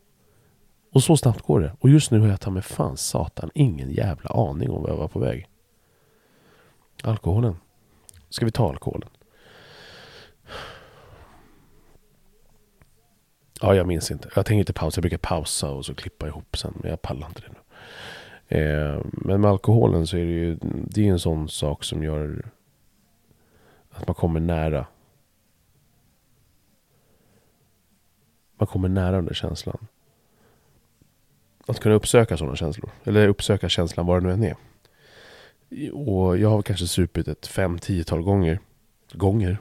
Och så snabbt går det. Och just nu har jag ta med fan satan ingen jävla aning om vad jag var på väg. Alkoholen. Ska vi ta alkoholen? Ja, jag minns inte. Jag tänker inte pausa. Jag brukar pausa och så klippa ihop sen. Men jag pallar inte det nu. Eh, men med alkoholen så är det ju det är en sån sak som gör att man kommer nära. Man kommer nära den där känslan. Att kunna uppsöka sådana känslor. Eller uppsöka känslan var det nu än är. Och jag har kanske supit ett fem, tiotal gånger. Gånger.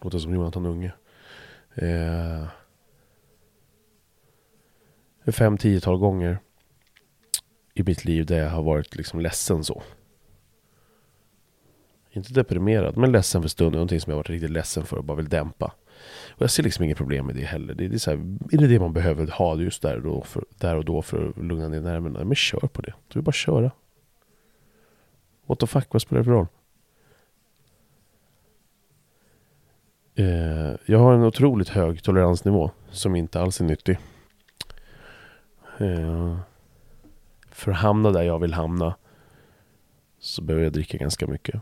Låter som Jonathan Unge. Eh, fem, tiotal gånger i mitt liv där jag har varit liksom ledsen så. Inte deprimerad, men ledsen för stunden. Någonting som jag varit riktigt ledsen för och bara vill dämpa. Och jag ser liksom inget problem med det heller. Det är, det är, så här, är det det man behöver ha just där och, då för, där och då för att lugna ner nerverna? Men kör på det. Du vill bara köra. What the fuck, vad spelar det för roll? Eh, jag har en otroligt hög toleransnivå som inte alls är nyttig. Eh, för att hamna där jag vill hamna så behöver jag dricka ganska mycket.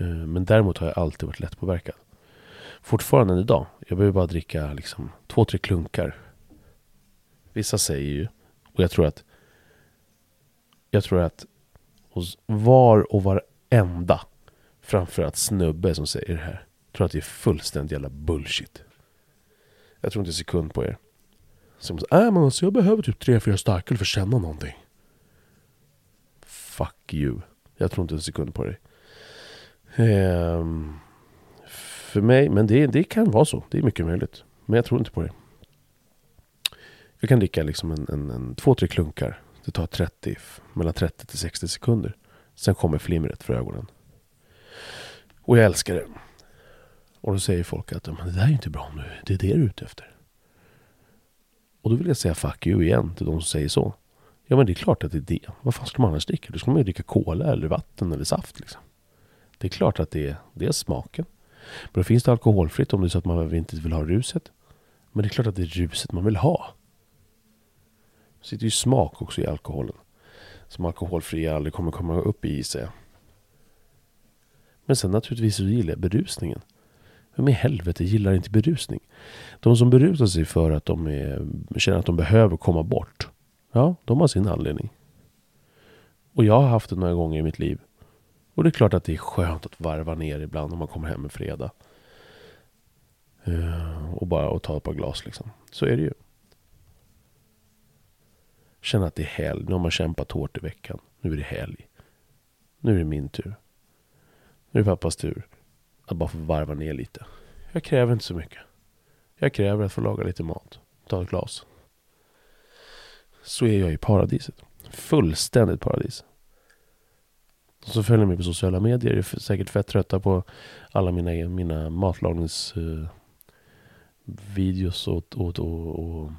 Eh, men däremot har jag alltid varit lättpåverkad. Fortfarande idag. Jag behöver bara dricka liksom två, tre klunkar. Vissa säger ju, och jag tror att jag tror att hos var och varenda framförallt snubbe som säger det här tror att det är fullständigt jävla bullshit. Jag tror inte en sekund på er. Som säger, äh, men alltså jag behöver typ tre, fyra starköl för att känna någonting. Fuck you. Jag tror inte en sekund på dig. Um, för mig, men det, det kan vara så. Det är mycket möjligt. Men jag tror inte på det. Jag kan dricka liksom en, en, en två, tre klunkar. Det tar 30, mellan 30 till 60 sekunder. Sen kommer flimret för ögonen. Och jag älskar det. Och då säger folk att men det där är inte bra nu. Det är det du är ute efter. Och då vill jag säga fuck you igen till de som säger så. Ja men det är klart att det är det. Vad fan ska man annars dricka? Då ska man ju dricka cola eller vatten eller saft liksom. Det är klart att det är, det är smaken. Men då finns det alkoholfritt om det är så att man inte vill ha ruset. Men det är klart att det är ruset man vill ha. Det sitter ju smak också i alkoholen. Som alkoholfria aldrig kommer komma upp i sig. Men sen naturligtvis så gillar jag berusningen. Vem i helvete gillar inte berusning? De som berusar sig för att de är, känner att de behöver komma bort. Ja, de har sin anledning. Och jag har haft det några gånger i mitt liv. Och det är klart att det är skönt att varva ner ibland om man kommer hem en fredag. Uh, och bara och ta ett par glas liksom. Så är det ju. Känna att det är helg. Nu har man kämpat hårt i veckan. Nu är det helg. Nu är det min tur. Nu är det pappas tur. Att bara få varva ner lite. Jag kräver inte så mycket. Jag kräver att få laga lite mat. Ta ett glas. Så är jag i paradiset. Fullständigt paradis. Och så följer mig på sociala medier. Är säkert fett trötta på alla mina, mina matlagningsvideos uh, och, och, och, och,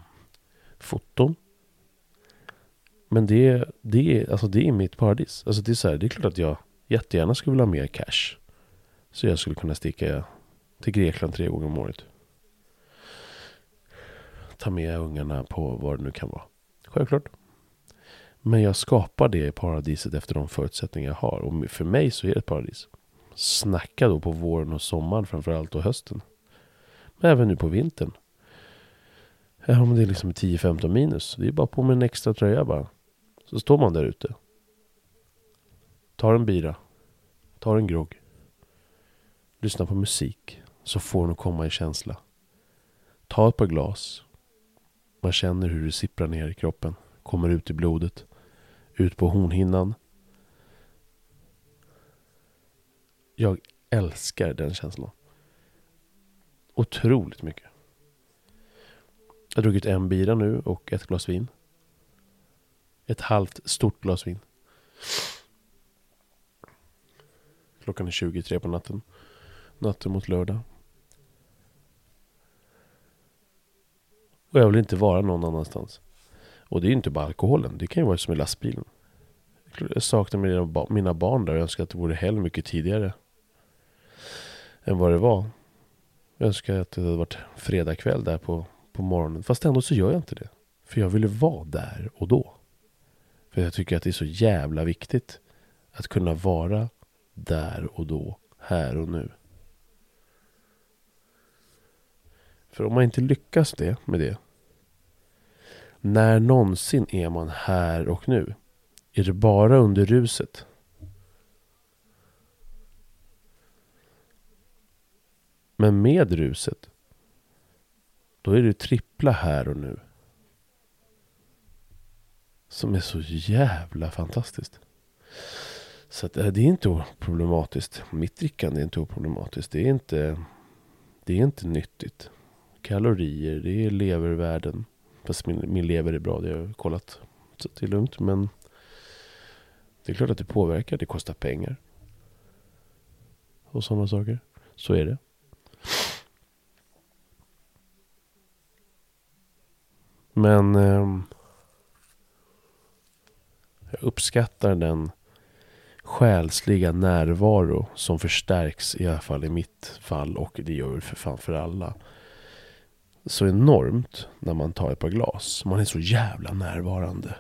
foton. Men det, det, alltså det är mitt paradis. Alltså det, är så här, det är klart att jag jättegärna skulle vilja ha mer cash. Så jag skulle kunna sticka till Grekland tre gånger om året. Ta med ungarna på vad det nu kan vara. Självklart. Men jag skapar det paradiset efter de förutsättningar jag har. Och för mig så är det ett paradis. Snacka då på våren och sommaren framförallt och hösten. Men även nu på vintern. Även om det det liksom 10-15 minus. Det är bara på med en extra tröja bara. Så står man där ute. Tar en bira. Tar en grogg. Lyssnar på musik. Så får den komma i känsla. Ta ett par glas. Man känner hur det sipprar ner i kroppen. Kommer ut i blodet. Ut på hornhinnan. Jag älskar den känslan. Otroligt mycket. Jag har druckit en bira nu och ett glas vin. Ett halvt stort glas vin. Klockan är 23 på natten. Natten mot lördag. Och jag vill inte vara någon annanstans. Och det är ju inte bara alkoholen. Det kan ju vara som i lastbilen. Jag saknar mina, mina barn där och önskar att det vore helg mycket tidigare. Än vad det var. Jag önskar att det hade varit fredagkväll där på, på morgonen. Fast ändå så gör jag inte det. För jag ville vara där och då. För jag tycker att det är så jävla viktigt att kunna vara där och då, här och nu. För om man inte lyckas det, med det. När någonsin är man här och nu? Är det bara under ruset? Men med ruset, då är det trippla här och nu. Som är så jävla fantastiskt. Så att, eh, det är inte oproblematiskt. Mitt drickande är inte oproblematiskt. Det är inte, det är inte nyttigt. Kalorier, det är levervärden. Fast min, min lever är bra, det har jag kollat. Så det är lugnt. Men det är klart att det påverkar. Det kostar pengar. Och sådana saker. Så är det. Men eh, jag uppskattar den själsliga närvaro som förstärks i alla fall i mitt fall och det gör för fan för alla. Så enormt när man tar ett par glas. Man är så jävla närvarande.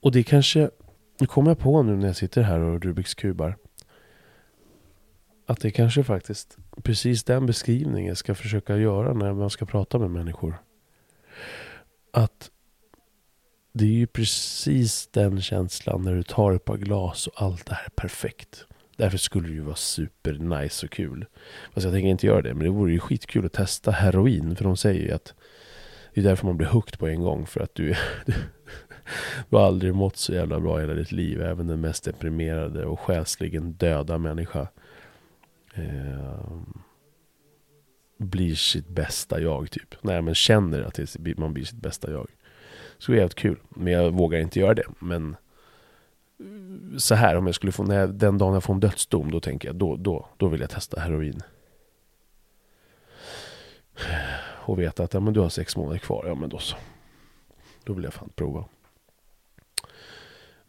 Och det kanske, nu kommer jag på nu när jag sitter här och Rubiks kubar. Att det kanske faktiskt precis den beskrivningen jag ska försöka göra när man ska prata med människor. Att det är ju precis den känslan när du tar ett par glas och allt det här är perfekt. Därför skulle det ju vara super nice och kul. Fast jag tänker inte göra det, men det vore ju skitkul att testa heroin. För de säger ju att det är därför man blir hooked på en gång. För att du, du, du har aldrig mått så jävla bra i hela ditt liv. Även den mest deprimerade och själsligen döda människa. Eh, blir sitt bästa jag typ. Nej men känner att det, man blir sitt bästa jag. Så det är jävligt kul. Men jag vågar inte göra det. Men så här om jag skulle få, när jag, den dagen jag får en dödsdom, då tänker jag, då, då, då vill jag testa heroin. Och veta att ja, men du har sex månader kvar, ja men då så. Då vill jag fan prova.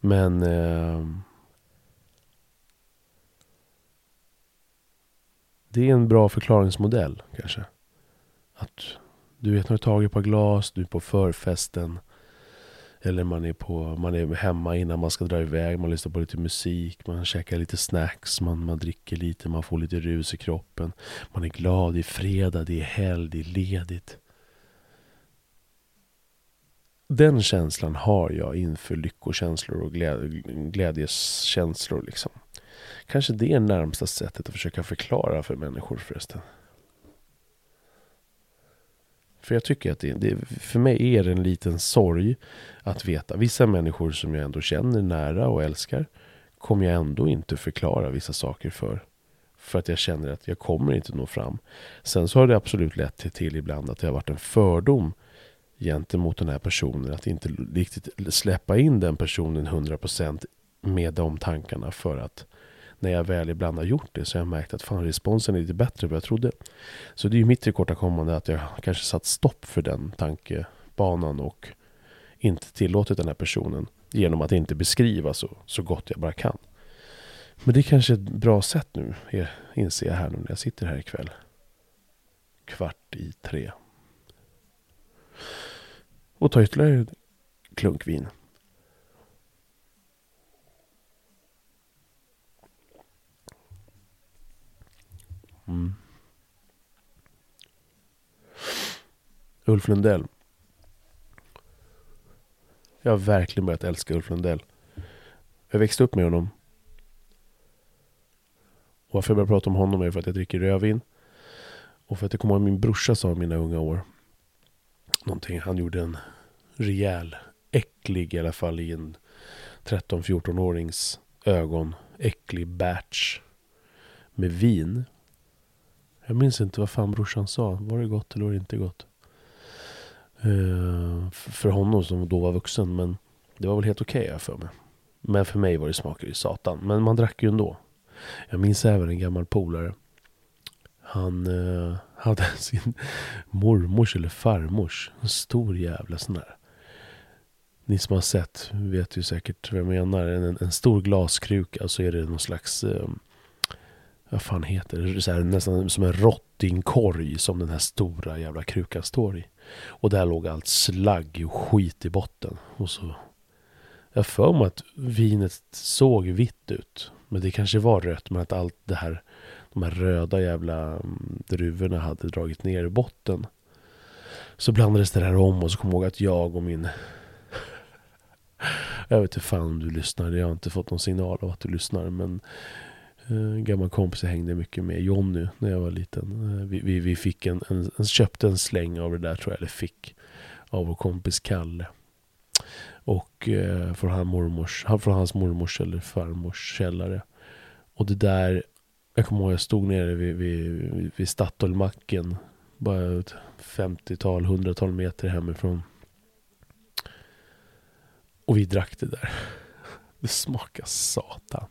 Men... Eh, det är en bra förklaringsmodell kanske. Att du vet när du tagit ett par glas, du är på förfesten. Eller man är, på, man är hemma innan man ska dra iväg, man lyssnar på lite musik, man käkar lite snacks, man, man dricker lite, man får lite rus i kroppen. Man är glad, det är fredag, det är helg, det är ledigt. Den känslan har jag inför lyckokänslor och glädjeskänslor. Liksom. Kanske det är närmsta sättet att försöka förklara för människor förresten. För jag tycker att det, det, för mig är det en liten sorg att veta. Vissa människor som jag ändå känner nära och älskar kommer jag ändå inte förklara vissa saker för. För att jag känner att jag kommer inte nå fram. Sen så har det absolut lett till, till ibland att det har varit en fördom gentemot den här personen. Att inte riktigt släppa in den personen 100% med de tankarna för att när jag väl ibland har gjort det så har jag märkt att fan responsen är lite bättre än vad jag trodde. Så det är ju mitt tillkortakommande att jag kanske satt stopp för den tankebanan och inte tillåtit den här personen genom att inte beskriva så, så gott jag bara kan. Men det är kanske ett bra sätt nu, inser jag här nu när jag sitter här ikväll. Kvart i tre. Och ta ytterligare en klunk vin. Mm. Ulf Lundell. Jag har verkligen börjat älska Ulf Lundell. Jag växte upp med honom. Och varför jag börjar prata om honom är för att jag dricker rödvin. Och för att jag kommer ihåg min brorsa sa i mina unga år. Någonting. Han gjorde en rejäl, äcklig i alla fall i en 13-14-årings ögon. Äcklig batch. Med vin. Jag minns inte vad fan brorsan sa. Var det gott eller var det inte gott? Uh, för honom som då var vuxen. Men det var väl helt okej okay, för mig. Men för mig var det smaker i satan. Men man drack ju ändå. Jag minns även en gammal polare. Han uh, hade sin mormors eller farmors. En stor jävla sån där. Ni som har sett vet ju säkert vad jag menar. En, en stor glaskruka. Så alltså är det någon slags uh, vad fan heter det? Så här, nästan som en rottingkorg som den här stora jävla krukan står i. Och där låg allt slagg och skit i botten. Och så... Jag för mig att vinet såg vitt ut. Men det kanske var rött, men att allt det här... De här röda jävla mm, druvorna hade dragit ner i botten. Så blandades det där om och så kom jag ihåg att jag och min... Jag vet inte fan om du lyssnar. Jag har inte fått någon signal av att du lyssnar. Men en gammal kompis jag hängde mycket med, Jonny, när jag var liten. Eh, vi, vi, vi fick en, en, en, köpte en släng av det där tror jag, eller fick. Av vår kompis Kalle. Och eh, från, hans mormors, från hans mormors eller farmors källare. Och det där, jag kommer ihåg jag stod nere vid, vid, vid Statoilmacken. Bara ett 50-tal, 100-tal meter hemifrån. Och vi drack det där. Det smakar satan.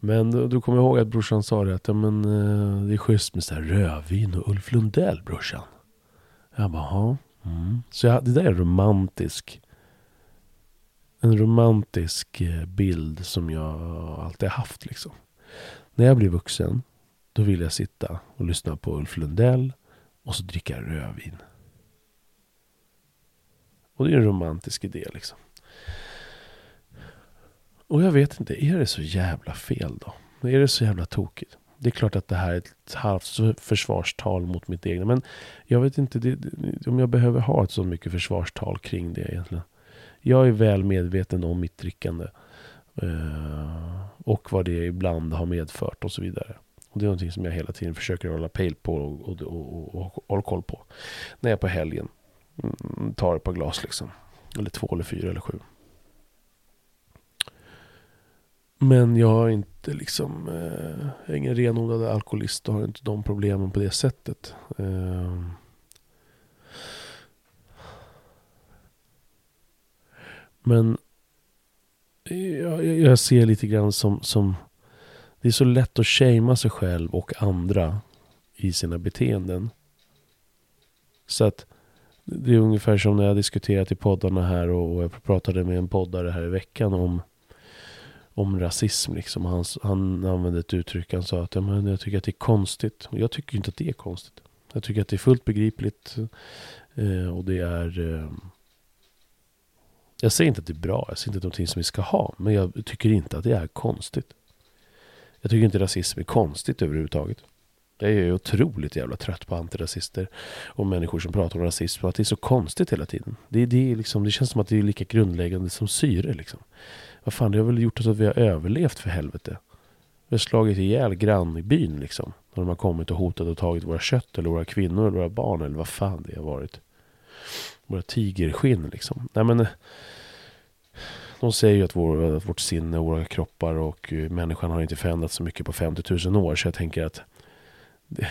Men då, då kommer jag ihåg att brorsan sa det att ja, men, eh, det är schysst med så här rödvin och Ulf Lundell brorsan. Jag bara. Mm. Så jag, det där är romantisk. En romantisk eh, bild som jag alltid har haft liksom. När jag blir vuxen, då vill jag sitta och lyssna på Ulf Lundell och så dricka rödvin. Och det är en romantisk idé liksom. Och jag vet inte, är det så jävla fel då? Är det så jävla tokigt? Det är klart att det här är ett halvt försvarstal mot mitt egna. Men jag vet inte det, om jag behöver ha ett så mycket försvarstal kring det egentligen. Jag är väl medveten om mitt drickande. Eh, och vad det ibland har medfört och så vidare. Och det är någonting som jag hela tiden försöker hålla pejl på och, och, och, och hålla koll på. När jag på helgen mm, tar ett par glas liksom. Eller två eller fyra eller sju. Men jag har inte liksom, eh, jag är ingen renodlad alkoholist och har inte de problemen på det sättet. Eh. Men jag, jag, ser lite grann som, som, det är så lätt att shamea sig själv och andra i sina beteenden. Så att det är ungefär som när jag diskuterat i poddarna här och, och jag pratade med en poddare här i veckan om om rasism. Liksom. Han, han använde ett uttryck, han sa att ja, men jag tycker att det är konstigt. Och jag tycker inte att det är konstigt. Jag tycker att det är fullt begripligt. Eh, och det är... Eh, jag säger inte att det är bra, jag säger inte att det är någonting som vi ska ha. Men jag tycker inte att det är konstigt. Jag tycker inte rasism är konstigt överhuvudtaget. Jag är otroligt jävla trött på antirasister och människor som pratar om rasism och att det är så konstigt hela tiden. Det, det, är liksom, det känns som att det är lika grundläggande som syre. Liksom. Vad fan, det har väl gjort så att vi har överlevt för helvete. Vi har slagit ihjäl grannbyn liksom. När de har kommit och hotat och tagit våra kött eller våra kvinnor eller våra barn eller vad fan det har varit. Våra tigerskinn liksom. Nej men... Eh, de säger ju att, vår, att vårt sinne, våra kroppar och eh, människan har inte förändrats så mycket på 50 000 år. Så jag tänker att det,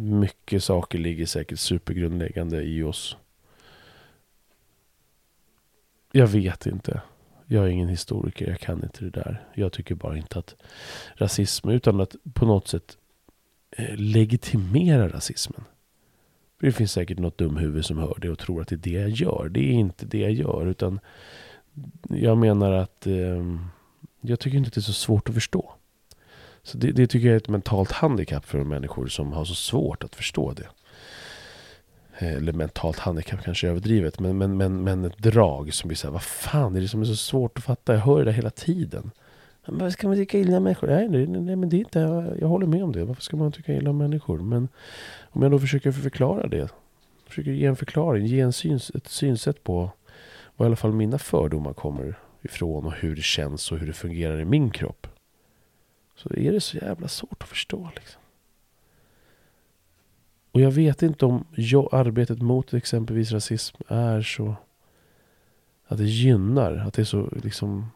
mycket saker ligger säkert supergrundläggande i oss. Jag vet inte. Jag är ingen historiker, jag kan inte det där. Jag tycker bara inte att rasism, utan att på något sätt eh, legitimera rasismen. Det finns säkert något dumhuvud som hör det och tror att det är det jag gör. Det är inte det jag gör, utan jag menar att eh, jag tycker inte att det är så svårt att förstå. Så det, det, tycker jag är ett mentalt handikapp för människor som har så svårt att förstå det. Eh, eller mentalt handikapp kanske är överdrivet. Men, men, men, men ett drag som blir så här, vad fan är det som är så svårt att fatta? Jag hör det hela tiden. Men varför ska man tycka illa om människor? Nej, nej, nej, men det är inte, jag, jag håller med om det. Varför ska man tycka illa om människor? Men om jag då försöker förklara det. Försöker ge en förklaring, ge en syns, ett synsätt på var i alla fall mina fördomar kommer ifrån och hur det känns och hur det fungerar i min kropp. Så är det så jävla svårt att förstå liksom. Och jag vet inte om jag, arbetet mot exempelvis rasism är så att det gynnar, att det är så liksom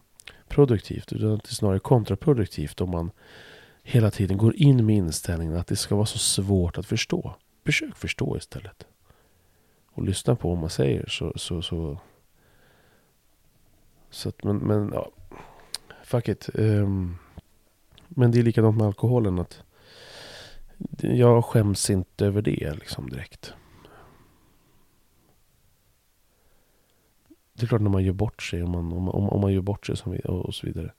produktivt. Utan att det är snarare kontraproduktivt om man hela tiden går in med inställningen att det ska vara så svårt att förstå. Försök förstå istället. Och lyssna på vad man säger så... så, så, så att, men, men ja. Fuck it. Um, men det är likadant med alkoholen. att jag skäms inte över det liksom direkt. det är klart när man gör bort sig, om man, om, om, om man gör bort sig som, och, och så vidare.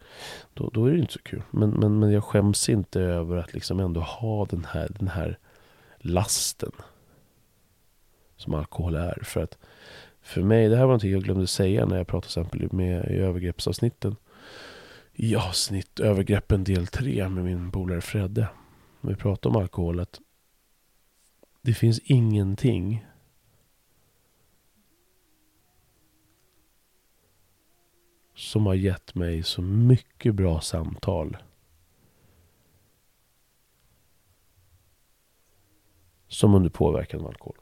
Då, då är det inte så kul. Men, men, men jag skäms inte över att liksom ändå ha den här, den här lasten. Som alkohol är. För att för mig, det här var någonting jag glömde säga när jag pratade till exempel med i övergreppsavsnitten. I avsnitt övergreppen del 3 med min polare Fredde om vi pratar om alkohol. Att det finns ingenting som har gett mig så mycket bra samtal som under påverkan av alkohol.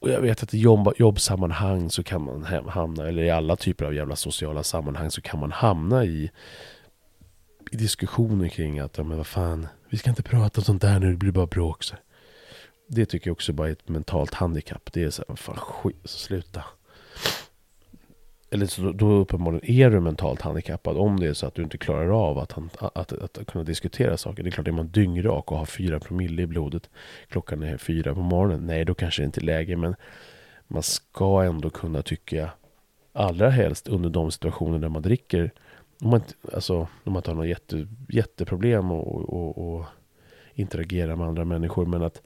Och jag vet att i jobb, jobbsammanhang så kan man hamna, eller i alla typer av jävla sociala sammanhang så kan man hamna i, i diskussioner kring att, ja men vad fan, vi ska inte prata om sånt där nu, det blir bara bråk. Så. Det tycker jag också bara är ett mentalt handikapp. Det är så här, vad fan skit, sluta. Eller så då, då uppenbarligen är du mentalt handikappad om det är så att du inte klarar av att, han, att, att, att kunna diskutera saker. Det är klart, är man dyngrak och har fyra promille i blodet klockan är fyra på morgonen. Nej, då kanske det inte är läge, men man ska ändå kunna tycka allra helst under de situationer där man dricker om man, inte- alltså, om man inte har något jätte, jätteproblem och, och, och interagera med andra människor. Men att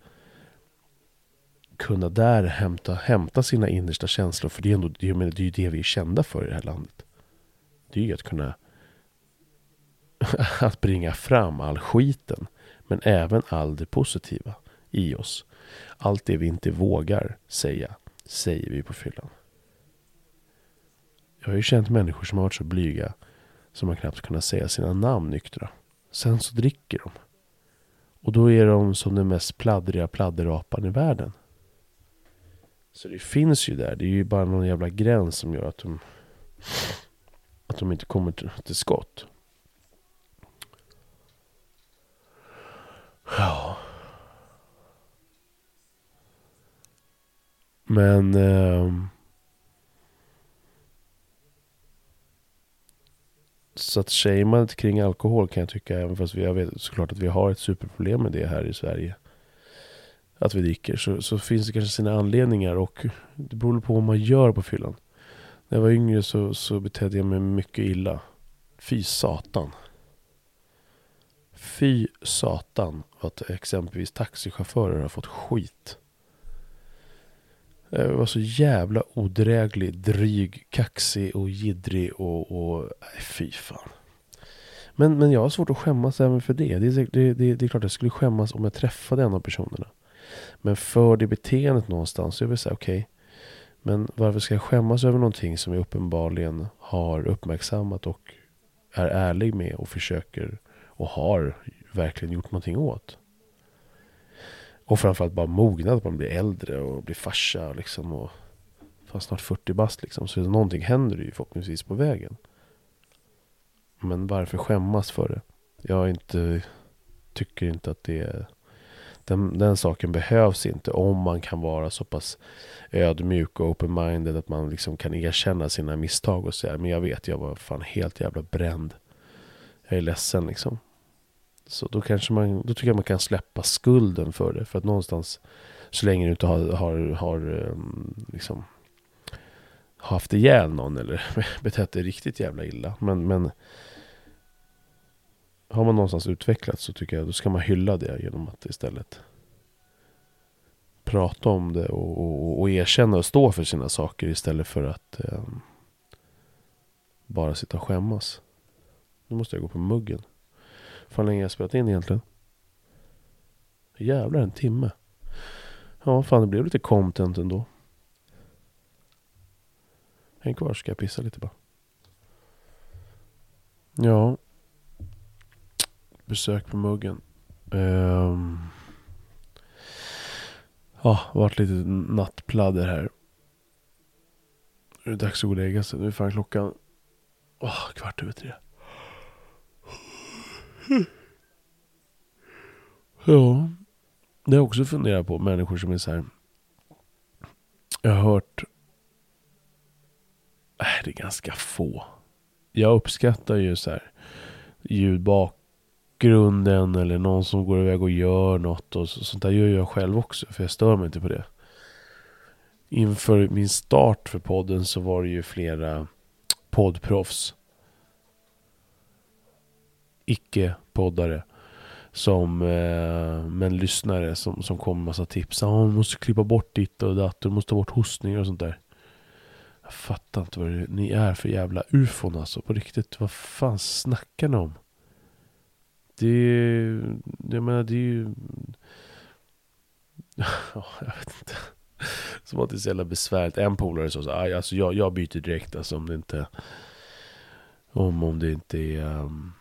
kunna där hämta, hämta sina innersta känslor. För det är, ändå, det, är, det är ju det vi är kända för i det här landet. Det är ju att kunna att bringa fram all skiten. Men även all det positiva i oss. Allt det vi inte vågar säga, säger vi på fyllan. Jag har ju känt människor som har varit så blyga som man knappt kunnat säga sina namn nyktra. Sen så dricker de. Och då är de som den mest pladdriga pladderapan i världen. Så det finns ju där. Det är ju bara någon jävla gräns som gör att de att de inte kommer till, till skott. Ja. Men... eh så att shameandet kring alkohol kan jag tycka, även fast jag vet såklart att vi har ett superproblem med det här i Sverige. Att vi dricker, så, så finns det kanske sina anledningar och det beror på vad man gör på fyllan. När jag var yngre så, så betedde jag mig mycket illa. Fy satan. Fy satan att exempelvis taxichaufförer har fått skit. Jag var så jävla odräglig, dryg, kaxig och jiddrig och... och nej, fy fan. Men, men jag har svårt att skämmas även för det. Det är, det, det, det är klart jag skulle skämmas om jag träffade en av personerna. Men för det beteendet någonstans, så är det så här, okej. men varför ska jag skämmas över någonting som jag uppenbarligen har uppmärksammat och är ärlig med och försöker och har verkligen gjort någonting åt? Och framförallt bara mognad, att man blir äldre och blir farsa liksom och fan snart 40 bast liksom. Så någonting händer ju förhoppningsvis på vägen. Men varför skämmas för det? Jag inte, tycker inte att det är, den, den saken behövs inte om man kan vara så pass ödmjuk och open-minded att man liksom kan erkänna sina misstag och säga men jag vet, jag var fan helt jävla bränd. Jag är ledsen liksom. Så då kanske man, då tycker jag man kan släppa skulden för det. För att någonstans, så länge du inte har, har, har ehm, liksom haft ihjäl någon eller betett dig riktigt jävla illa. Men, men har man någonstans utvecklats så tycker jag då ska man hylla det genom att istället prata om det och, och, och erkänna och stå för sina saker istället för att eh, bara sitta och skämmas. Nu måste jag gå på muggen. Fan länge har jag spelat in egentligen? Jävlar en timme. Ja fan det blev lite content ändå. Häng kvar ska jag pissa lite bara. Ja. Besök på muggen. Um. Ja, varit lite nattpladder här. Nu är det dags att gå och lägga sig. Nu är fan klockan oh, kvart över tre. Ja, det har jag också funderat på. Människor som är så här. Jag har hört. Äh, det är ganska få. Jag uppskattar ju så här ljudbakgrunden eller någon som går iväg och gör något och så, sånt där gör jag själv också för jag stör mig inte på det. inför min start för podden så var det ju flera poddproffs. Icke-poddare. Som, eh, men lyssnare som, som kom med massa tips. Ah, ja, man måste klippa bort ditt och datt. Du måste ta bort hostningar och sånt där. Jag fattar inte vad det, ni är för jävla ufon alltså. På riktigt, vad fan snackar ni om? Det är jag menar det är ju... Ja, jag vet inte. Som att det är så jävla besvärligt. En polare sa så här, alltså jag, jag byter direkt alltså om det inte... Om, om det inte är... Um,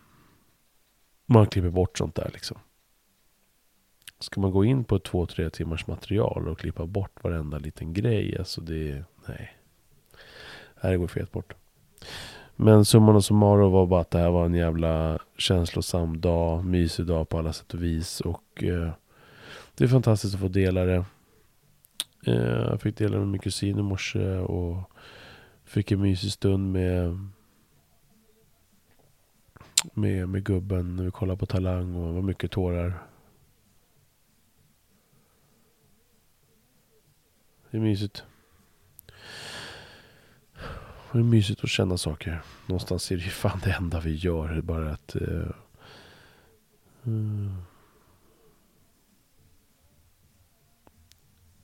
man klipper bort sånt där liksom. Ska man gå in på ett två, tre timmars material och klippa bort varenda liten grej, alltså det... Nej. Det här går fet bort. Men summan och summarum var bara att det här var en jävla känslosam dag, mysig dag på alla sätt och vis. Och eh, det är fantastiskt att få dela det. Eh, jag fick dela med min kusin i morse och fick en mysig stund med med, med gubben när vi kollade på Talang och det var mycket tårar. Det är mysigt. Det är mysigt att känna saker. Någonstans är det ju fan det enda vi gör. Det är bara att... Uh, uh,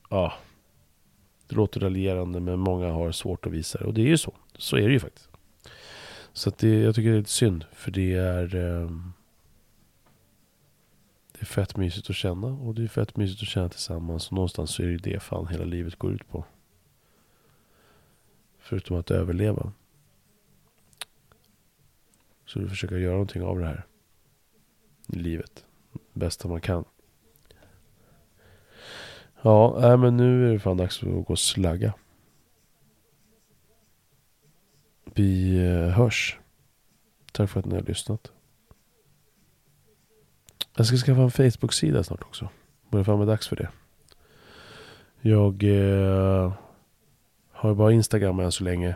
ja. Det låter raljerande men många har svårt att visa det. Och det är ju så. Så är det ju faktiskt. Så att det, jag tycker det är lite synd. För det är... Um, det är fett mysigt att känna. Och det är fett mysigt att känna tillsammans. Och någonstans så är det det fan hela livet går ut på. Förutom att överleva. Så vi försöker göra någonting av det här. I livet. Bästa man kan. Ja, äh, men nu är det fan dags att gå och slagga. Vi eh, hörs. Tack för att ni har lyssnat. Jag ska skaffa en Facebook-sida snart också. Börjar fan med dags för det. Jag eh, har bara Instagram än så länge.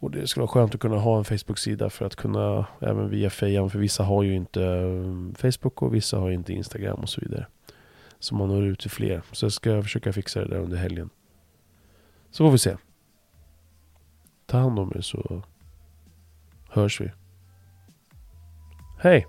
Och det skulle vara skönt att kunna ha en Facebook-sida för att kunna, även via Fejan, för vissa har ju inte eh, Facebook och vissa har inte Instagram och så vidare. Så man når ut till fler. Så jag ska försöka fixa det där under helgen. Så får vi se. Ta hand om er så hörs vi. Hej!